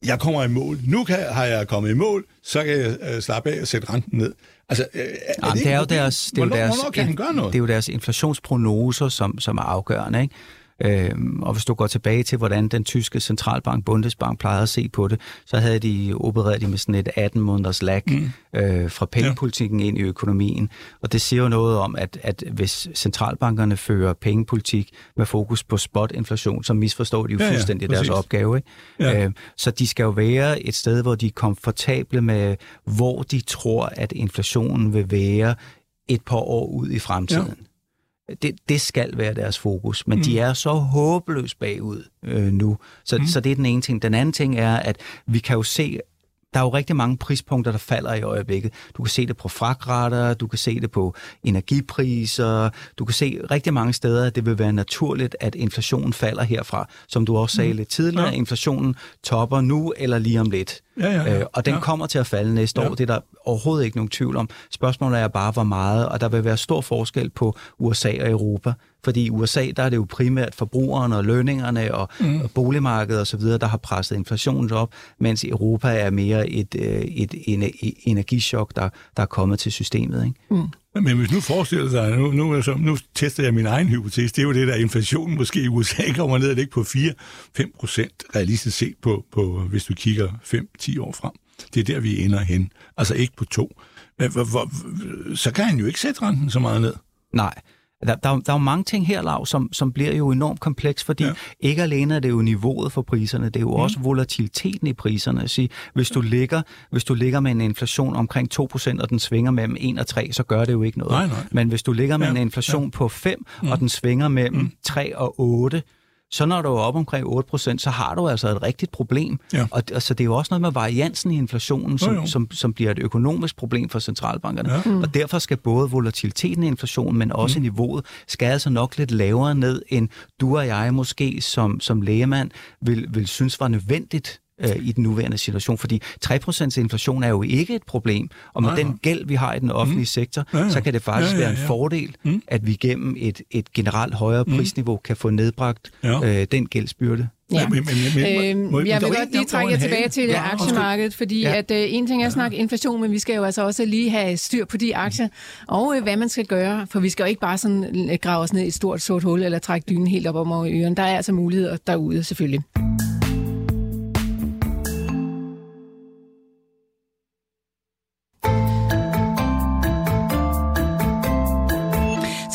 jeg kommer i mål. Nu kan, har jeg kommet i mål, så kan jeg øh, slappe af og sætte renten ned. Altså, øh, er Jamen, det, det er jo deres, det er jo deres, hvornår kan han gøre noget? Det er jo deres inflationsprognoser, som, som er afgørende. Ikke? Øhm, og hvis du går tilbage til, hvordan den tyske centralbank, Bundesbank, plejede at se på det, så havde de opereret de med sådan et 18-måneders lag mm. øh, fra pengepolitikken ja. ind i økonomien. Og det siger jo noget om, at, at hvis centralbankerne fører pengepolitik med fokus på spot-inflation, så misforstår de jo ja, fuldstændig ja, deres opgave. Ikke? Ja. Øhm, så de skal jo være et sted, hvor de er komfortable med, hvor de tror, at inflationen vil være et par år ud i fremtiden. Ja. Det, det skal være deres fokus, men mm. de er så håbløst bagud øh, nu. Så, mm. så det er den ene ting. Den anden ting er, at vi kan jo se der er jo rigtig mange prispunkter, der falder i øjeblikket. Du kan se det på fragtrater, du kan se det på energipriser, du kan se rigtig mange steder, at det vil være naturligt, at inflationen falder herfra. Som du også sagde mm. lidt tidligere, ja. inflationen topper nu eller lige om lidt. Ja, ja, ja. Øh, og den ja. kommer til at falde næste Ja. år. Det er der overhovedet ikke nogen tvivl om. Spørgsmålet er bare, hvor meget, og der vil være stor forskel på USA og Europa. Fordi i USA, der er det jo primært forbrugerne og lønningerne og, mm. og boligmarkedet osv., der har presset inflationen op, mens i Europa er mere et, øh, et, et energichok, der, der er kommet til systemet. Ikke? Men hvis nu forestiller sig, nu, nu, så, nu tester jeg min egen hypotese, det er jo det der, inflationen måske i USA kommer ned og ikke på 4-5 procent realistisk set på, på, hvis du kigger 5-10 år frem. Det er der, vi ender hen. Altså ikke på to. Hvor, hvor, så kan han jo ikke sætte renten så meget ned. Nej. Der, der, der er jo mange ting her, Lav, som, som bliver jo enormt kompleks, fordi ja. Ikke alene er det jo niveauet for priserne, det er jo mm. også volatiliteten i priserne. Sige, hvis, du ligger, hvis du ligger med en inflation omkring 2%, og den svinger mellem 1 og 3, så gør det jo ikke noget. Nej, nej. Men hvis du ligger med Ja, en inflation ja. på 5, mm. og den svinger mellem mm. 3 og 8, så når du er op omkring 8%, så har du altså et rigtigt problem. Ja. Og altså, det er jo også noget med variansen i inflationen, som, Jo, jo. som, som bliver et økonomisk problem for centralbankerne. Ja. Og derfor skal både volatiliteten i inflationen, men også mm. niveauet, skal altså nok lidt lavere ned, end du og jeg måske som, som lægemand vil, vil synes var nødvendigt øh, i den nuværende situation. Fordi 3% inflation er jo ikke et problem, og med Nej, den nej. gæld, vi har i den offentlige mm. sektor, Ja, ja. så kan det faktisk Ja, ja, være en ja. fordel, Mm. at vi gennem et, et generelt højere prisniveau kan få nedbragt Ja. øh, den gældsbyrde. Ja. Men, men, men, Øhm, må- jeg vil godt lige trække jer tilbage til Ja, ja, aktiemarkedet, fordi Ja. ja. at øh, en ting er at snakke inflation, men vi skal jo altså også lige have styr på de aktier, og øh, hvad man skal gøre, for vi skal jo ikke bare sådan øh, grave os ned i et stort sort hul, eller trække dynen helt op om over ørerne. Der er altså muligheder derude, selvfølgelig.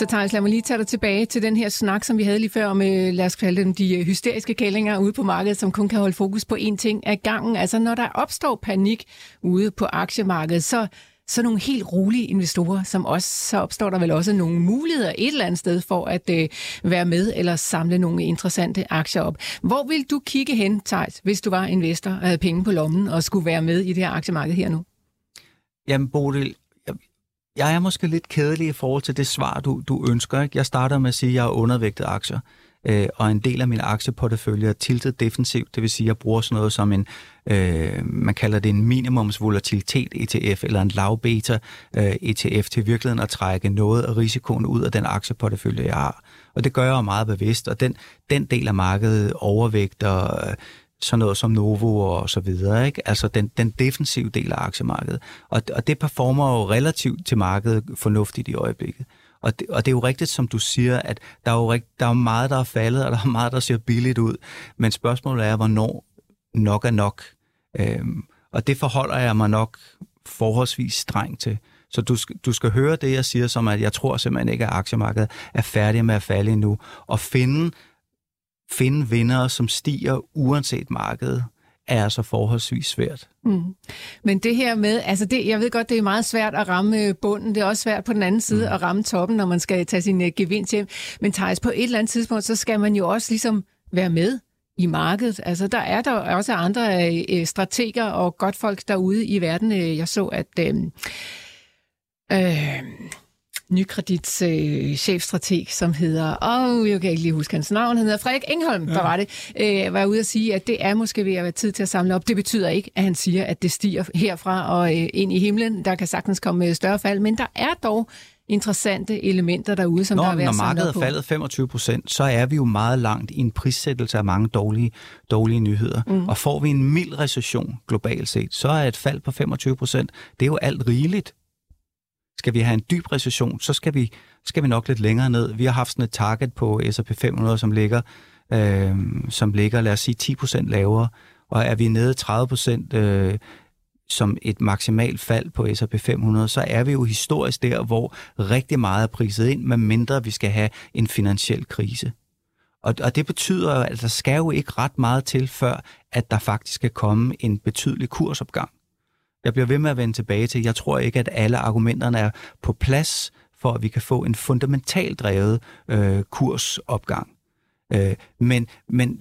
Så Thijs, lad mig lige tage dig tilbage til den her snak, som vi havde lige før om, øh, lad os kalde dem de øh, hysteriske kællinger ude på markedet, som kun kan holde fokus på én ting ad gangen. Altså når der opstår panik ude på aktiemarkedet, så så nogle helt rolige investorer, som også, så opstår der vel også nogle muligheder et eller andet sted for at øh, være med eller samle nogle interessante aktier op. Hvor vil du kigge hen, Thijs, hvis du var investor og havde penge på lommen og skulle være med i det her aktiemarked her nu? Jamen, Bodil, jeg, jeg er måske lidt kedelig i forhold til det svar, du, du ønsker. Ikke? Jeg starter med at sige, at jeg er undervægtet aktier, øh, og en del af min aktieportefølje er tiltet defensivt, det vil sige, at jeg bruger sådan noget som en, øh, man kalder det en minimumsvolatilitet ETF, eller en lav beta øh, ETF, til virkeligheden at trække noget af risikoen ud af den aktieportefølje, jeg har. Og det gør jeg jo meget bevidst, og den, den del af markedet overvægter... Sådan noget som Novo og så videre, ikke? Altså den, den defensive del af aktiemarkedet. Og, og det performer jo relativt til markedet fornuftigt i øjeblikket. Og det, og det er jo rigtigt, som du siger, at der er jo rigt, der er meget, der er faldet, og der er meget, der ser billigt ud. Men spørgsmålet er, hvornår nok er nok. Øhm, og det forholder jeg mig nok forholdsvis strengt til. Så du, skal- du skal høre det, jeg siger, som at jeg tror simpelthen ikke, at aktiemarkedet er færdig med at falde endnu. Og finde finde vinder, som stiger uanset markedet, er altså forholdsvis svært. Mm. Men det her med, altså det, jeg ved godt, det er meget svært at ramme øh, bunden. Det er også svært på den anden side mm. at ramme toppen, når man skal tage sin uh, gevinst hjem. Men Thijs, på et eller andet tidspunkt, så skal man jo også ligesom være med i markedet. Altså der er der også andre øh, strateger og godt folk derude i verden. Øh, Jeg så, at øh, øh, Nykredits øh, chefstrateg, som hedder, åh, oh, jeg kan ikke lige huske hans navn, han hedder Frederik Engholm, ja. der var det, øh, var ude at sige, at det er måske ved at være tid til at samle op. Det betyder ikke, at han siger, at det stiger herfra og øh, ind i himlen. Der kan sagtens komme øh, større fald, men der er dog interessante elementer derude, som Når, der er ved når markedet er faldet 25 procent, så er vi jo meget langt i en prissættelse af mange dårlige, dårlige nyheder. Mm. Og får vi en mild recession globalt set, så er et fald på 25 procent, det er jo alt rigeligt. Skal vi have en dyb recession, så skal vi, skal vi nok lidt længere ned. Vi har haft sådan et target på S&P 500, som ligger, øh, som ligger lad os sige, 10% lavere. Og er vi nede 30% øh, som et maksimalt fald på S&P 500, så er vi jo historisk der, hvor rigtig meget er priset ind, med mindre vi skal have en finansiel krise. Og, og det betyder, at der skal jo ikke ret meget til, før at der faktisk skal komme en betydelig kursopgang. Jeg bliver ved med at vende tilbage til, jeg tror ikke, at alle argumenterne er på plads, for at vi kan få en fundamentalt drevet øh, kursopgang. Øh, men, men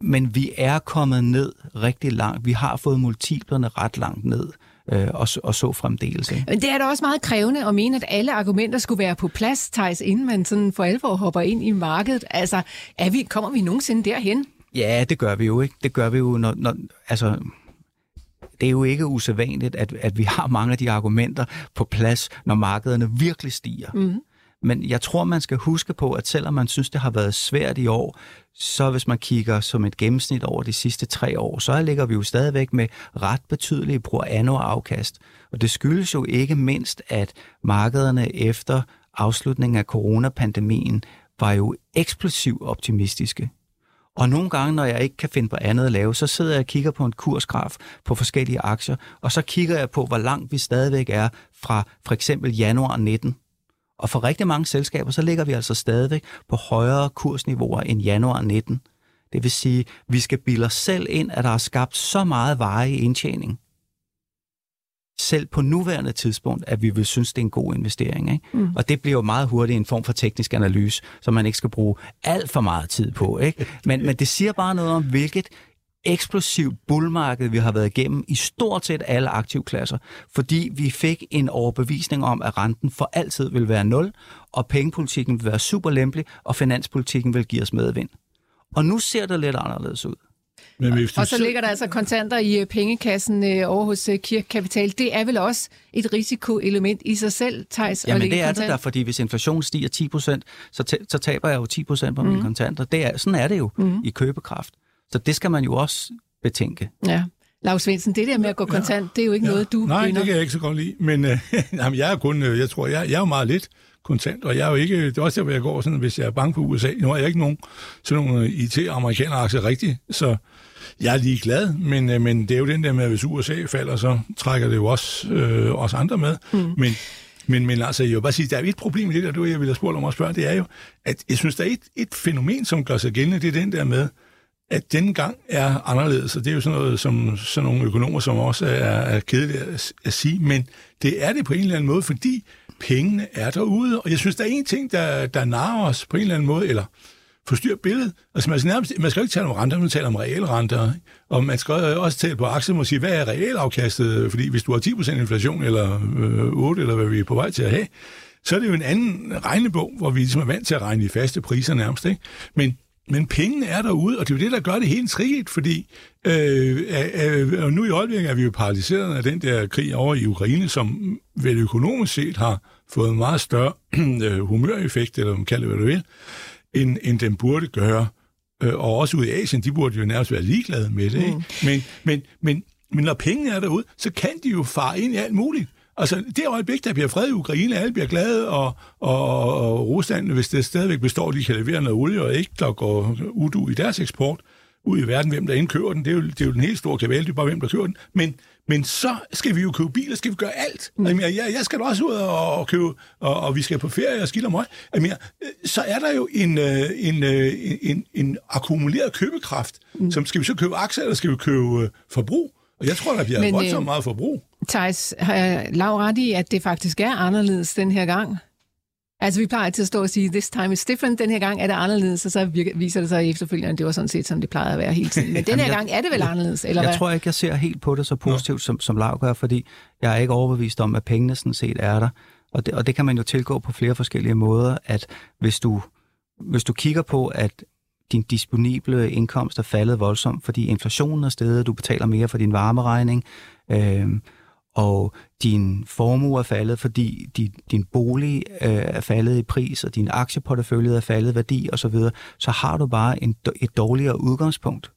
men vi er kommet ned rigtig langt. Vi har fået multiplerne ret langt ned øh, og, og så fremdeles. Ikke? Men det er da også meget krævende at mene, at alle argumenter skulle være på plads, Thijs, inden man sådan for alvor hopper ind i markedet. Altså, er vi, kommer vi nogensinde derhen? Ja, det gør vi jo ikke. Det gør vi jo, når, når altså, det er jo ikke usædvanligt, at, at vi har mange af de argumenter på plads, når markederne virkelig stiger. Mm. Men jeg tror, man skal huske på, at selvom man synes, det har været svært i år, så hvis man kigger som et gennemsnit over de sidste tre år, så ligger vi jo stadigvæk med ret betydelige pro anno afkast. Og det skyldes jo ikke mindst, at markederne efter afslutningen af coronapandemien var jo eksplosivt optimistiske. Og nogle gange, når jeg ikke kan finde på andet at lave, så sidder jeg og kigger på en kursgraf på forskellige aktier, og så kigger jeg på, hvor langt vi stadigvæk er fra for eksempel januar 19 og for rigtig mange selskaber, så ligger vi altså stadigvæk på højere kursniveauer end januar 19. Det vil sige, vi skal bilde os selv ind, at der er skabt så meget varig indtjening, selv på nuværende tidspunkt, at vi vil synes, det er en god investering. Ikke? Mm. Og det bliver jo meget hurtigt en form for teknisk analyse, som man ikke skal bruge alt for meget tid på. Ikke? Men, men det siger bare noget om, hvilket eksplosivt bullmarked, vi har været igennem i stort set alle aktivklasser, fordi vi fik en overbevisning om, at renten for altid vil være nul, og pengepolitikken vil være super lempelig, og finanspolitikken vil give os medvind. Og nu ser det lidt anderledes ud. Men hvis og så ligger der altså kontanter i øh, pengekassen øh, over hos øh, Kirkekapital. Det er vel også et risikoelement i sig selv, Thijs? Ja, men det er kontant? det der, fordi hvis inflationen stiger 10% så, så taber jeg jo 10% på mm. mine kontanter. Det er, sådan er det jo mm. i købekraft. Så det skal man jo også betænke. Ja. Lars Svendsen, det der med at gå kontant, ja. det er jo ikke ja. noget, du Nej, vinder. det kan jeg ikke så godt lide. Men øh, jamen, jeg er kun, øh, jeg tror, jeg, jeg er jo meget lidt kontant, og jeg er jo ikke, det er også der, hvor jeg går sådan, hvis jeg er bange på USA. Nu har jeg ikke nogen sådan nogle IT-amerikanere aktier rigtigt, så jeg er lige glad, men, øh, men det er jo den der med, at hvis USA falder, så trækker det jo også øh, os andre med. Mm. Men, men, men altså, jeg vil bare sige, der er et problem i det der, du jeg ville have spurgt om at spørge, det er jo, at jeg synes, der er et, et fænomen, som gør sig gældende, det er den der med, at denne gang er anderledes, og det er jo sådan noget, som sådan nogle økonomer, som også er, er kedelige at, at sige, men det er det på en eller anden måde, fordi pengene er derude, og jeg synes, der er en ting, der, der narer os på en eller anden måde, eller forstyrre billedet. Altså, man skal, nærmest, man skal ikke tale om renter, man taler om realrenter, og man skal også tale på aktier og sige, hvad er realafkastet? Fordi hvis du har 10% inflation, eller øh, 8, eller hvad vi er på vej til at have, så er det jo en anden regnebog, hvor vi ligesom er vant til at regne i faste priser nærmest. Ikke? Men men pengene er derude, og det er jo det, der gør det helt tricket, fordi øh, øh, nu i øjeblikket er vi jo paralyseret af den der krig over i Ukraine, som vel økonomisk set har fået en meget større øh, humøreffekt, eller man kalder det, hvad du vil, end, end den burde gøre. Øh, og også ude i Asien, de burde jo nærmest være ligeglade med det. Ikke? Mm. Men, men, men, men når pengene er derude, så kan de jo fare ind i alt muligt. Altså, det øjeblik, der bliver fred i Ukraine, alle bliver glade, og, og, og Rusland, hvis det stadigvæk består, de kan levere noget olie, og ikke der går udu i deres eksport ud i verden, hvem der indkøber den, det er jo, det er jo den helt store kabale, det er bare, hvem der køber den. Men, men så skal vi jo købe biler, skal vi gøre alt. Mm. Jamen, jeg, jeg skal da også ud og, købe, og, og vi skal på ferie og skille mig. Jamen, så er der jo en, øh, en, øh, en, en, en akkumuleret købekraft, mm. som skal vi så købe aktier, eller skal vi købe øh, forbrug? Og jeg tror, der bliver Men, voldsomt meget forbrug. Thijs, har lav ret i, at det faktisk er anderledes den her gang? Altså, vi plejer til at stå og sige, this time is different. Den her gang er det anderledes, og så viser det sig efterfølgende, at det var sådan set, som det plejede at være hele tiden. Men den her jeg, gang er det vel anderledes, eller Jeg hvad? tror ikke, jeg ser helt på det så positivt, som, som Lav gør, fordi jeg er ikke overbevist om, at pengene sådan set er der. Og det, og det kan man jo tilgå på flere forskellige måder, at hvis du, hvis du kigger på, at din disponible indkomst er faldet voldsomt, fordi inflationen er steget, du betaler mere for din varmeregning, øh, og din formue er faldet, fordi din, din bolig øh, er faldet i pris, og din aktieportefølje er faldet i værdi osv., så, så har du bare en, et dårligere udgangspunkt.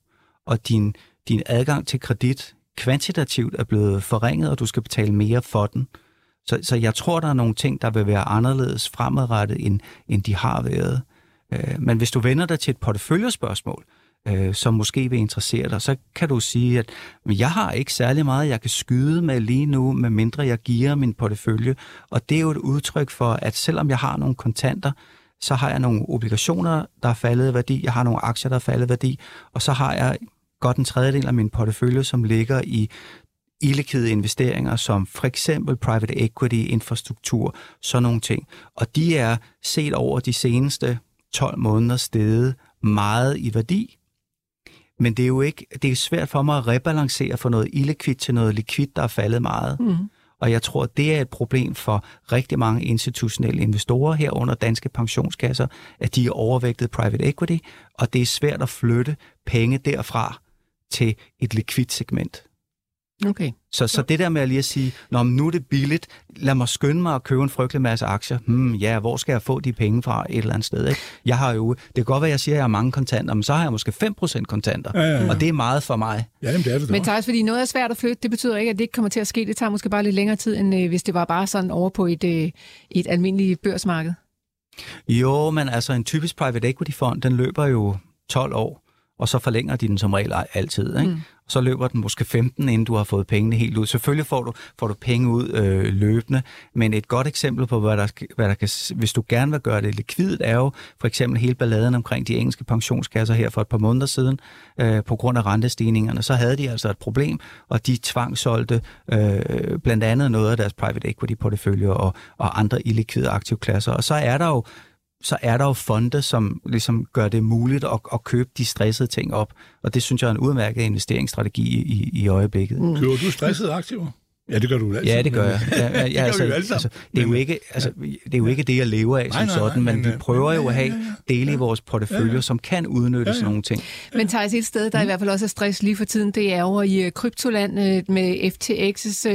Og din, din adgang til kredit kvantitativt er blevet forringet, og du skal betale mere for den. Så, så jeg tror, der er nogle ting, der vil være anderledes fremadrettet, end, end de har været. Øh, men hvis du vender dig til et porteføljespørgsmål, øh, som måske vil interessere dig, så kan du sige, at jeg har ikke særlig meget, jeg kan skyde med lige nu, med mindre jeg giver min portefølje. Og det er jo et udtryk for, at selvom jeg har nogle kontanter, så har jeg nogle obligationer, der er faldet i værdi, jeg har nogle aktier, der er faldet i værdi, og så har jeg godt en tredjedel af min portefølje, som ligger i illikvide investeringer, som for eksempel private equity, infrastruktur, sådan nogle ting. Og de er set over de seneste 12 måneder steget meget i værdi, men det er jo ikke, det er svært for mig at rebalancere for noget illikvidt til noget likvidt, der er faldet meget. Mm. Og jeg tror, det er et problem for rigtig mange institutionelle investorer herunder danske pensionskasser, at de er overvægtet private equity, og det er svært at flytte penge derfra til et likvidt segment. Okay. Så, så det der med at lige at sige, Nå, nu er det billigt, lad mig skynde mig at købe en frygtelig masse aktier. Hmm, ja, hvor skal jeg få de penge fra et eller andet sted? Ikke? Jeg har jo, det kan godt være, at jeg siger, at jeg har mange kontanter, men så har jeg måske 5% kontanter, Ja, ja, ja. og det er meget for mig. Ja, jamen, det er det da Men. Thijs, fordi noget er svært at flytte, det betyder ikke, at det ikke kommer til at ske. Det tager måske bare lidt længere tid, end øh, hvis det var bare sådan over på et, øh, et almindeligt børsmarked. Jo, men altså en typisk private equity fond, den løber jo 12 år, og så forlænger de den som regel altid. Ikke? Mm. Så løber den måske 15, inden du har fået pengene helt ud. Selvfølgelig får du, får du penge ud øh, løbende, men et godt eksempel på, hvad der, hvad der kan, hvis du gerne vil gøre det likvidt, er jo for eksempel hele balladen omkring de engelske pensionskasser her for et par måneder siden, øh, på grund af rentestigningerne. Så havde de altså et problem, og de tvangsolgte øh, blandt andet noget af deres private equity portefølje og, og andre illikvide aktivklasser. Og så er der jo så er der jo fonde, som ligesom gør det muligt at, at købe de stressede ting op. Og det synes jeg er en udmærket investeringsstrategi i, i, øjeblikket. Mm. Køber du stressede aktiver? Ja, det gør du altid. Ja, det gør jeg. Ja, ja, det ja, gør altså, vi jo altså, det er jo ikke, altså, det er jo ikke det, jeg lever af som nej, nej, sådan, men, men, vi øh, prøver jo ja, at ja, have ja, dele i vores portefølje, som kan udnytte sådan nogle ting. Men Thijs, et sted, der i hvert fald også er stress lige for tiden, det er over i øh, kryptoland øh, med FTX's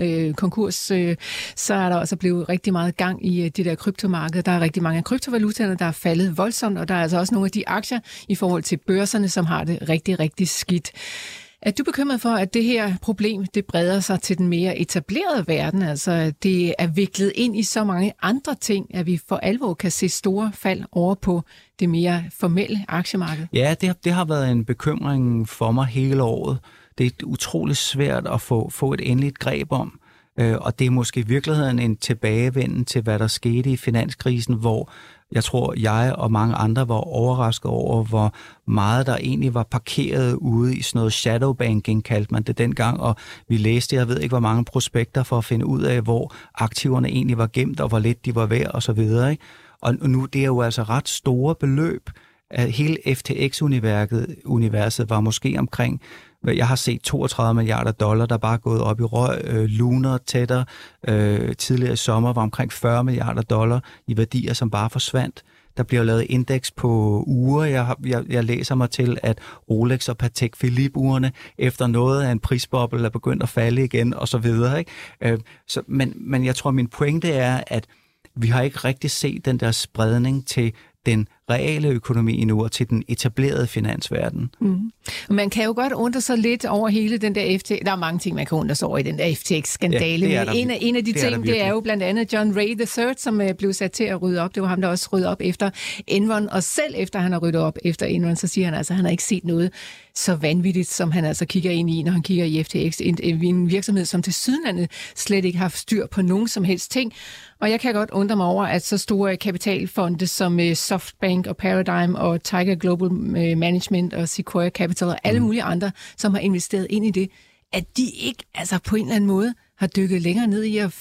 øh, konkurs. Øh, så er der også blevet rigtig meget gang i øh, det der kryptomarked. Der er rigtig mange af kryptovalutaerne, der er faldet voldsomt, og der er altså også nogle af de aktier i forhold til børserne, som har det rigtig, rigtig skidt. Er du bekymret for, at det her problem det breder sig til den mere etablerede verden? Altså, det er viklet ind i så mange andre ting, at vi for alvor kan se store fald over på det mere formelle aktiemarked? Ja, det, det har været en bekymring for mig hele året. Det er utroligt svært at få, få et endeligt greb om. Øh, og det er måske i virkeligheden en tilbagevenden til, hvad der skete i finanskrisen, hvor jeg tror, jeg og mange andre var overrasket over, hvor meget der egentlig var parkeret ude i sådan noget shadow banking, kaldte man det dengang, og vi læste, jeg ved ikke, hvor mange prospekter for at finde ud af, hvor aktiverne egentlig var gemt, og hvor lidt de var værd, og så videre. Ikke? Og nu det er jo altså ret store beløb, at hele FTX-universet universet var måske omkring, jeg har set 32 milliarder dollar, der bare er gået op i røg. Øh, Lunar, Tether, øh, tidligere i sommer var omkring 40 milliarder dollar i værdier, som bare forsvandt. Der bliver lavet indeks på uger. Jeg, jeg, jeg læser mig til, at Rolex og Patek Philippe-urene efter noget af en prisboble er begyndt at falde igen, og så videre. Ikke? Øh, så, men, men jeg tror, min pointe er, at vi har ikke rigtig set den der spredning til den reale økonomi endnu, og til den etablerede finansverden. Mm. Man kan jo godt undre sig lidt over hele den der FTX. Der er mange ting, man kan undre sig over i den der FTX-skandale. Ja, er der en, af, en af de det er der ting, det er jo blandt andet John Ray III, som uh, blev sat til at rydde op. Det var ham, der også rydde op efter Enron. Og selv efter han har ryddet op efter Enron, så siger han altså, at han har ikke set noget så vanvittigt, som han altså kigger ind i, når han kigger i FTX. En, en virksomhed, som til sydenlandet slet ikke har haft styr på nogen som helst ting. Og jeg kan godt undre mig over, at så store kapitalfonde som uh, Softbank og Paradigm og Tiger Global øh, Management og Sequoia Capital og alle mulige andre, som har investeret ind i det, at de ikke altså på en eller anden måde har dykket længere ned i at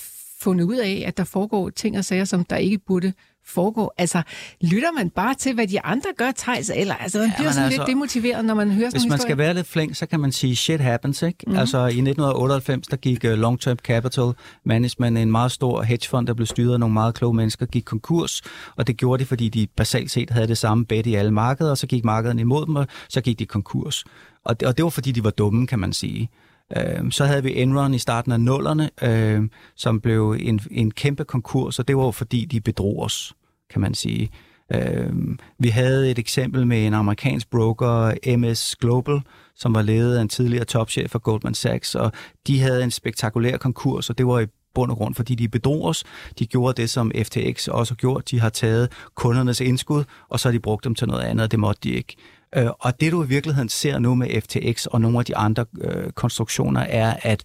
fundet ud af, at der foregår ting og sager, som der ikke burde foregå. Altså, lytter man bare til, hvad de andre gør, Thijs, eller altså, man Ja, bliver sådan altså, lidt demotiveret, når man hører sådan Hvis man historier? skal være lidt flink, så kan man sige, shit happens, ikke? Mm. Altså i 1998, der gik uh, Long Term Capital Management, en meget stor hedgefond, der blev styret af nogle meget kloge mennesker, gik konkurs, og det gjorde de, fordi de basalt set havde det samme bet i alle markeder, og så gik markederne imod dem, og så gik de konkurs. Og det, og det var, fordi de var dumme, kan man sige. Øh, så havde vi Enron i starten af nullerne, øh, som blev en, en kæmpe konkurs, og det var jo, fordi de bedrog os, kan man sige. Øh, vi havde et eksempel med en amerikansk broker, MS Global, som var ledet af en tidligere topchef for Goldman Sachs, og de havde en spektakulær konkurs, og det var i bund og grund, fordi de bedrog os. De gjorde det, som FTX også gjorde. De har taget kundernes indskud, og så har de brugt dem til noget andet, og det måtte de ikke. Øh, Og det, du i virkeligheden ser nu med FTX og nogle af de andre øh, konstruktioner, er, at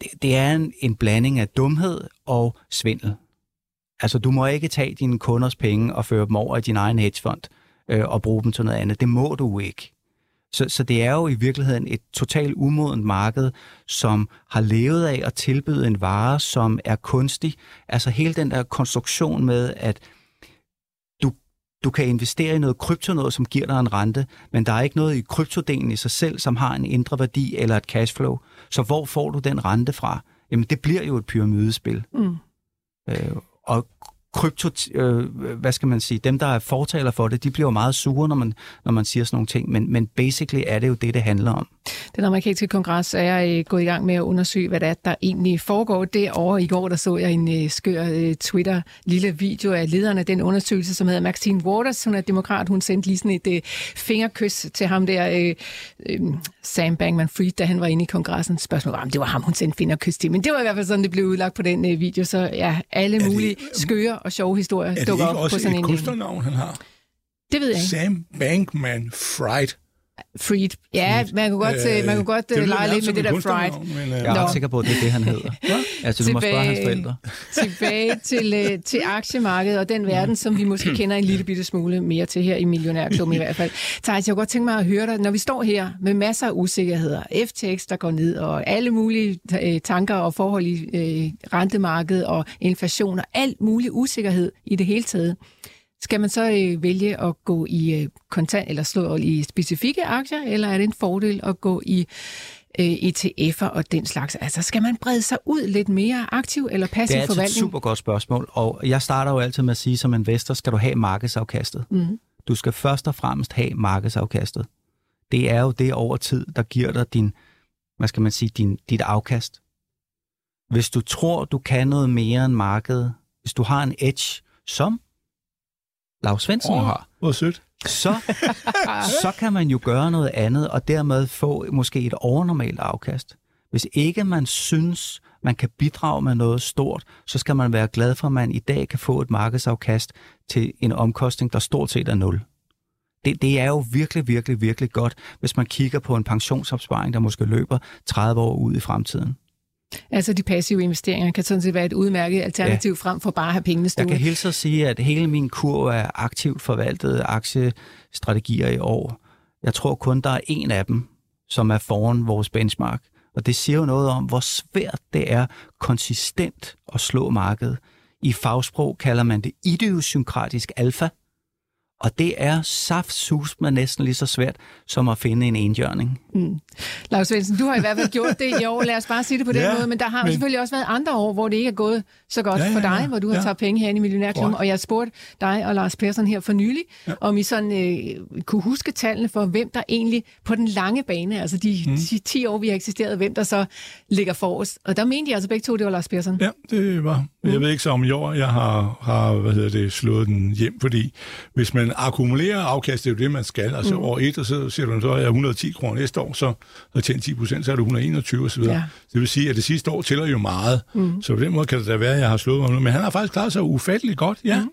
det, det er en, en blanding af dumhed og svindel. Altså, du må ikke tage dine kunders penge og føre dem over i din egen hedgefond øh, og bruge dem til noget andet. Det må du ikke. Så, så det er jo i virkeligheden et totalt umodent marked, som har levet af at tilbyde en vare, som er kunstig. Altså hele den der konstruktion med, at du, kan investere i noget krypto, noget, som giver dig en rente, men der er ikke noget i kryptodelen i sig selv, som har en indre værdi eller et cashflow. Så hvor får du den rente fra? Jamen, det bliver jo et pyramidespil. Mm. Øh, og krypto, øh, hvad skal man sige, dem, der er fortaler for det, de bliver jo meget sure, når man, når man siger sådan nogle ting, men, men basically er det jo det, det handler om. Den amerikanske kongres er øh, gået i gang med at undersøge, hvad der, er, der egentlig foregår derovre. I går der så jeg en øh, skør øh, Twitter-lille video af lederen af den undersøgelse, som hedder Maxine Waters. Hun er demokrat. Hun sendte lige sådan et fingerkys til ham der, Sam Bankman-Fried, da han var inde i kongressen. Spørgsmålet var, om det var ham, hun sendte fingerkys til. Men det var i hvert fald sådan, det blev udlagt på den video. Så ja, alle mulige skøre og sjove historier dukker op på sådan en... Er det ikke også et han har? Det ved jeg ikke. Sam Bankman-Fried. Freed. Ja, man kunne godt, øh, man kunne godt øh, lege lidt med det der Fried. Men, øh, jeg er ret sikker på, at det er det, han hedder. altså, du må spørge hans forældre. tilbage til, øh, til aktiemarkedet og den verden, som vi måske kender en lille bitte smule mere til her i Millionærklubben i hvert fald. Thijs, jeg kunne godt tænke mig at høre dig, når vi står her med masser af usikkerheder, FTX, der går ned, og alle mulige øh, tanker og forhold i øh, rentemarkedet og inflation og alt mulig usikkerhed i det hele taget. Skal man så øh, vælge at gå i øh, kontant eller slå i specifikke aktier, eller er det en fordel at gå i øh, ETF'er og den slags? Altså, skal man brede sig ud lidt mere aktiv eller passiv forvaltning? Det er et super godt spørgsmål, og jeg starter jo altid med at sige, som investor skal du have markedsafkastet. Mm. Du skal først og fremmest have markedsafkastet. Det er jo det over tid, der giver dig din, hvad skal man sige, din, dit afkast. Hvis du tror, du kan noget mere end markedet, hvis du har en edge, som Lars Svendsen oh, har. Hvor sødt. Så, så kan man jo gøre noget andet, og dermed få måske et overnormalt afkast. Hvis ikke man synes, man kan bidrage med noget stort, så skal man være glad for, at man i dag kan få et markedsafkast til en omkostning, der stort set er nul. Det, det er jo virkelig, virkelig, virkelig godt, hvis man kigger på en pensionsopsparing, der måske løber 30 år ud i fremtiden. Altså de passive investeringer kan sådan set være et udmærket alternativ ja. frem for bare at have pengene stående. Jeg kan hilse at sige, at hele min kur er aktivt forvaltede aktiestrategier i år. Jeg tror kun, der er en af dem, som er foran vores benchmark. Og det siger jo noget om, hvor svært det er konsistent at slå markedet. I fagsprog kalder man det idiosynkratisk alfa. Og det er saftsus med næsten lige så svært som at finde en enhjørning. Mm. Lars Svendsen, du har i hvert fald gjort det i år, lad os bare sige det på den ja, måde, men der har men... selvfølgelig også været andre år, hvor det ikke er gået så godt ja, ja, ja, for dig, hvor du har ja. taget penge herinde i Millionærklubben, og jeg spurgte dig og Lars Persson her for nylig, ja. om I sådan øh, kunne huske tallene for, hvem der egentlig på den lange bane, altså de, mm. de 10 år, vi har eksisteret, hvem der så ligger forrest. Og der mente jeg altså begge to, det var Lars Persson. Ja, det var. Mm. Jeg ved ikke så om i år, jeg har, har hvad hedder det, slået den hjem, fordi hvis man akkumulerer afkast, det er jo det, man skal. Altså mm. år et, og så siger du, så er jeg 110 kroner næste år, så har tjent 10 procent, så er det 121 osv. Ja. Det vil sige, at det sidste år tæller jo meget. Mm. Så på den måde kan det da være, at jeg har slået mig. Men han har faktisk klaret sig ufatteligt godt, ja. Mm.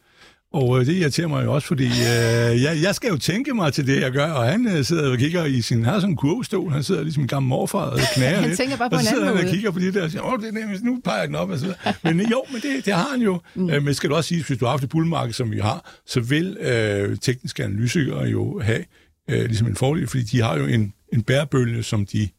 Og øh, det irriterer mig jo også, fordi øh, jeg, jeg skal jo tænke mig til det, jeg gør, og han øh, sidder og kigger i sin, han har sådan en kurvestol, han sidder ligesom en gammel morfar og knager han lidt. tænker bare på og så sidder han og kigger på det der og siger, åh, det er nemt, nu peger jeg den op. Og så men jo, men det, det har han jo. Mm. Øh, men skal du også sige, hvis du har haft et bullmarked, som vi har, så vil øh, tekniske analytikere jo have øh, ligesom en fordel, fordi de har jo en, en bærebølge, som de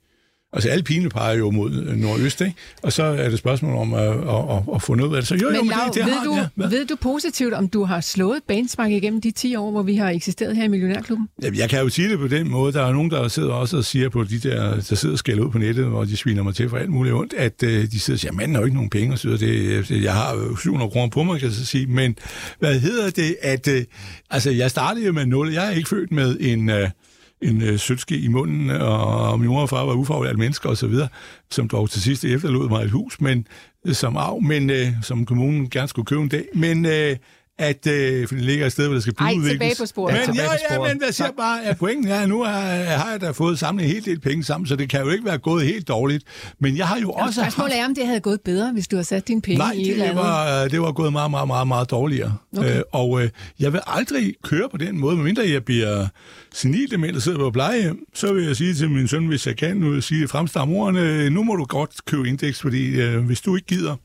Altså alle pine peger jo mod øh, nordøst, ikke? Og så er det spørgsmål om at, at, at, at få noget af det. Så jo, men, jo, men Lav, det, det ved, har, du, ja. ved du positivt, om du har slået benchmark igennem de 10 år, hvor vi har eksisteret her i Millionærklubben? Ja, jeg kan jo sige det på den måde. Der er nogen, der sidder også og siger på de der, der sidder og skælder ud på nettet, hvor de sviner mig til for alt muligt ondt, at uh, de sidder og siger, manden har jo ikke nogen penge, og så det, jeg har 700 kroner på mig, kan jeg så sige. Men hvad hedder det, at uh, altså, jeg startede jo med 0. Jeg er ikke født med en... Uh, en øh, sødske i munden, og min mor og far var ufaglærte mennesker osv., som dog til sidst efterlod mig et hus, men øh, som arv, men øh, som kommunen gerne skulle købe en dag. Men øh, at øh, for det ligger et sted, hvor der skal byudvikles. Ej, tilbage på sporet. Men, ja, ja, men hvad siger bare, at pointen er, at nu har, har jeg da fået samlet en hel del penge sammen, så det kan jo ikke være gået helt dårligt. Men jeg har jo også Spørgsmålet haft... er, om det havde gået bedre, hvis du havde sat dine penge Nej, i et det var, det var gået meget, meget, meget, meget dårligere. Okay. Øh, og øh, jeg vil aldrig køre på den måde, medmindre jeg bliver senildement og sidder på plejehjem, så vil jeg sige til min søn, hvis jeg kan, nu vil jeg sige fremstamorerne, nu må du godt købe indeks, fordi øh, hvis du ikke gider,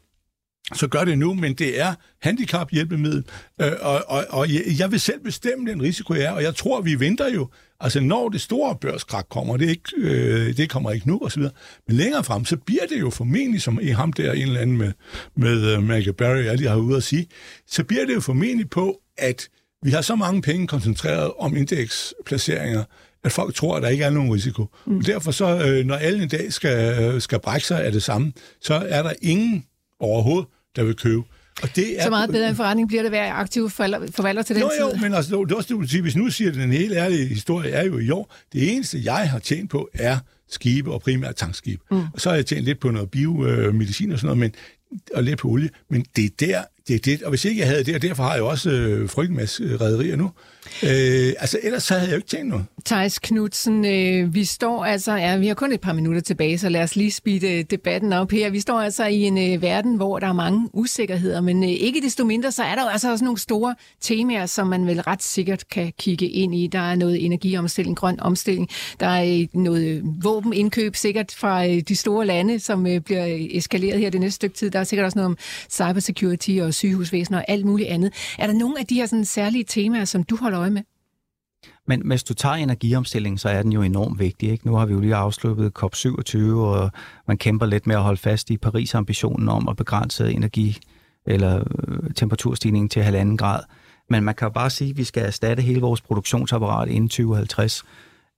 så gør det nu, men det er handicaphjælpemiddel, øh, og, og, og jeg vil selv bestemme den risiko, jeg er, og jeg tror, vi venter jo, altså når det store børskrak kommer, det, ikke, øh, det kommer ikke nu, osv., men længere frem, så bliver det jo formentlig, som i ham der, en eller anden med, med uh, Michael Barry, alle de har ude at sige, så bliver det jo formentlig på, at vi har så mange penge koncentreret om indeksplaceringer, at folk tror, at der ikke er nogen risiko. Mm. Og derfor så, øh, når alle en dag skal, øh, skal brække sig af det samme, så er der ingen overhovedet, der vil købe. Og det er, så meget bedre en forretning bliver det at være aktiv forvalter til den jo, tid. Jo, men altså, det er også det, hvis nu siger den hele ærlige historie, er jo i år, det eneste, jeg har tjent på, er skibe og primært tankskib. Mm. Og så har jeg tjent lidt på noget biomedicin og sådan noget, men, og lidt på olie, men det er der, det er det. Og hvis ikke jeg havde det, og derfor har jeg også øh, frygtelig masse rædderier nu, Øh, altså, ellers så havde jeg jo ikke tjent noget. Thijs Knudsen, øh, vi står altså, ja, vi har kun et par minutter tilbage, så lad os lige speede øh, debatten op her. Vi står altså i en øh, verden, hvor der er mange usikkerheder, men øh, ikke desto mindre, så er der jo altså også nogle store temaer, som man vel ret sikkert kan kigge ind i. Der er noget energiomstilling, grøn omstilling, der er øh, noget øh, våbenindkøb sikkert fra øh, de store lande, som øh, bliver øh, eskaleret her det næste stykke tid. Der er sikkert også noget om cybersecurity og sygehusvæsen og alt muligt andet. Er der nogle af de her sådan, særlige temaer, som du holder øje med? Men hvis du tager energiomstilling, så er den jo enormt vigtig. Ikke? Nu har vi jo lige afsluttet COP27, og man kæmper lidt med at holde fast i Paris-ambitionen om at begrænse energi- eller øh, temperaturstigningen til halvanden grad. Men man kan jo bare sige, at vi skal erstatte hele vores produktionsapparat inden 2050.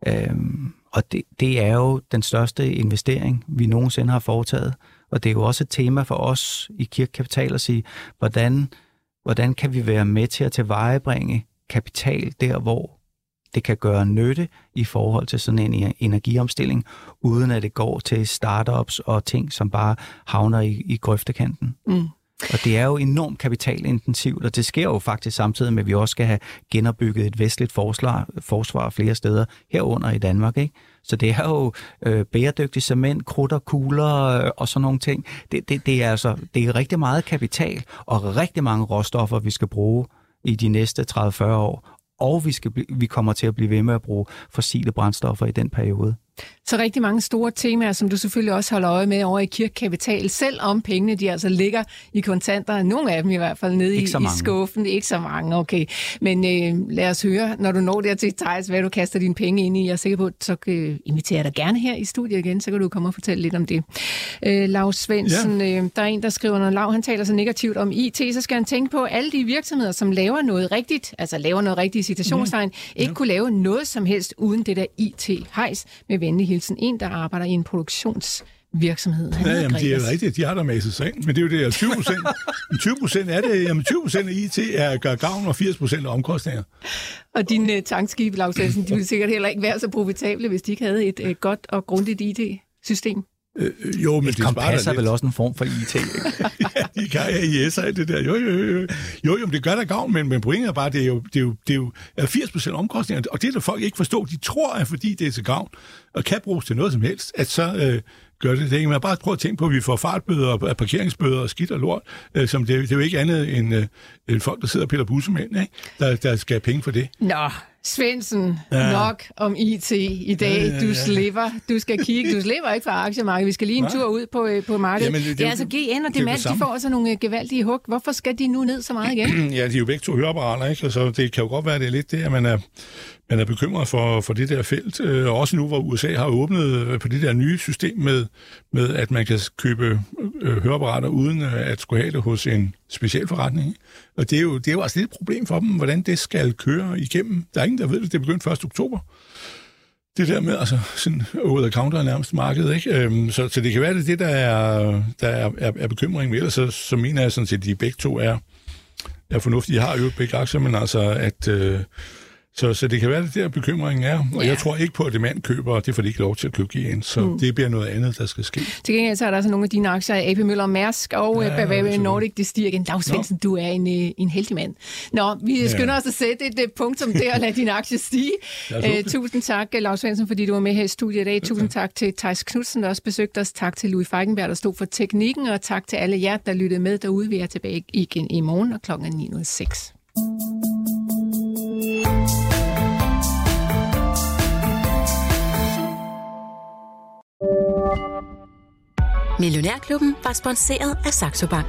Øhm, og det, det er jo den største investering, vi nogensinde har foretaget. Og det er jo også et tema for os i Kirkekapital at sige, hvordan, hvordan kan vi være med til at tilvejebringe kapital der, hvor det kan gøre nytte i forhold til sådan en energiomstilling, uden at det går til startups og ting, som bare havner i, i grøftekanten. Mm. Og det er jo enormt kapitalintensivt, og det sker jo faktisk samtidig med, at vi også skal have genopbygget et vestligt forsvar, forsvar flere steder, herunder i Danmark. Ikke? Så det er jo øh, bæredygtig cement, krudt og kugler øh, og sådan nogle ting. Det, det, det, er altså, det er rigtig meget kapital og rigtig mange råstoffer, vi skal bruge i de næste 30-40 år og vi, skal vi kommer til at blive ved med at bruge fossile brændstoffer i den periode. Så rigtig mange store temaer, som du selvfølgelig også holder øje med over i Kirkekapital, selvom pengene de altså ligger i kontanter, nogle af dem i hvert fald nede i, i skuffen. Ikke så mange, okay. Men øh, lad os høre, når du når der til Thijs, hvad du kaster dine penge ind i. Jeg er sikker på, at så øh, inviterer jeg dig gerne her i studiet igen, så kan du komme og fortælle lidt om det. Øh, Lav Svendsen, ja. øh, der er en, der skriver, når Lav han taler så negativt om IT, så skal han tænke på alle de virksomheder, som laver noget rigtigt, altså laver noget rigtigt i citationstegn, mm. ikke ja. kunne lave noget som helst uden det der IT-hejs med venlig hilsen. En, der arbejder i en produktionsvirksomhed. Han ja, jamen, det er rigtigt, de har der masset sig Men det er jo det, at 20 procent, 20 procent er det, jamen 20 procent af IT er gør gavn, og 80 procent af omkostninger. Og dine uh, tankskib, Lars de ville sikkert heller ikke være så profitable, hvis de ikke havde et uh, godt og grundigt IT-system. Øh, jo, men et det kompas er vel også en form for IT, ikke? ja, de kan AIS og det der. Jo, jo, jo. Jo, jo, men det gør der gavn, men, men pointet er bare, det er jo, det er jo, det er jo 80 procent omkostninger, og det der folk ikke forstår, de tror, at fordi det er til gavn, og kan bruges til noget som helst, at så øh, gør det det. Man bare prøve at tænke på, at vi får fartbøder, parkeringsbøder og skidt og lort, øh, som det, det er jo ikke andet end, øh, end folk, der sidder og piller bussemænd, ikke? Der, der skal have penge for det. Nå, Svendsen, ja. nok om IT i dag. Ja, ja, ja. Du slipper. Du skal kigge. Du slipper ikke fra aktiemarkedet. Vi skal lige en tur ud på, øh, på markedet. Jamen, det, det, er altså GN og Demand, de får altså nogle øh, gevaldige hug. Hvorfor skal de nu ned så meget igen? ja, de er jo begge to høreapparater, ikke? Altså, det kan jo godt være, det er lidt det, at man er, man er bekymret for, for det der felt. Øh, også nu, hvor USA har åbnet på det der nye system med, med at man kan købe øh, høreapparater uden at skulle have det hos en speciel forretning. Og det er, jo, det er jo altså lidt et problem for dem, hvordan det skal køre igennem. Der er ingen, der ved det. Det er begyndt 1. oktober. Det der med, altså, sådan over the counter nærmest markedet, ikke? Øhm, så, så det kan være, det det, der er, der er, er, er bekymring med. Ellers så, så mener jeg sådan set, at de begge to er, er fornuftige. De har jo begge aktier, men altså, at... Øh, så, så det kan være, det der bekymringen er. Og ja. jeg tror ikke på, at det mand køber, og det får de ikke lov til at købe igen. Så mm. det bliver noget andet, der skal ske. Til gengæld så er der altså nogle af dine aktier AP Møller Mærsk og ja, Bavaria Nordic, det stiger igen. Dag Svendsen, du er en, øh, en heldig mand. Nå, vi skynder ja. os at sætte et punktum der og lade din aktie stige. Uh, tusind tak, Lars Svendsen, fordi du var med her i studiet i dag. Tusind tak til Thijs Knudsen, der også besøgte os. Tak til Louis Feigenberg, der stod for teknikken. Og tak til alle jer, der lyttede med derude. Vi er tilbage igen i morgen, og klokken er 9.06. Millionærklubben var sponsoreret af Saxo Bank.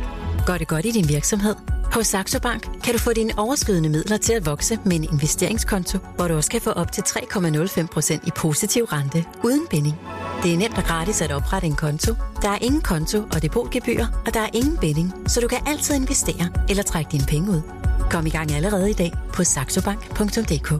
Gør det godt i din virksomhed? Hos Saxo Bank kan du få dine overskydende midler til at vokse med en investeringskonto, hvor du også kan få op til 3,05% i positiv rente uden binding. Det er nemt og gratis at oprette en konto. Der er ingen konto og depotgebyr, og der er ingen binding, så du kan altid investere eller trække dine penge ud. Kom i gang allerede i dag på saxobank.dk.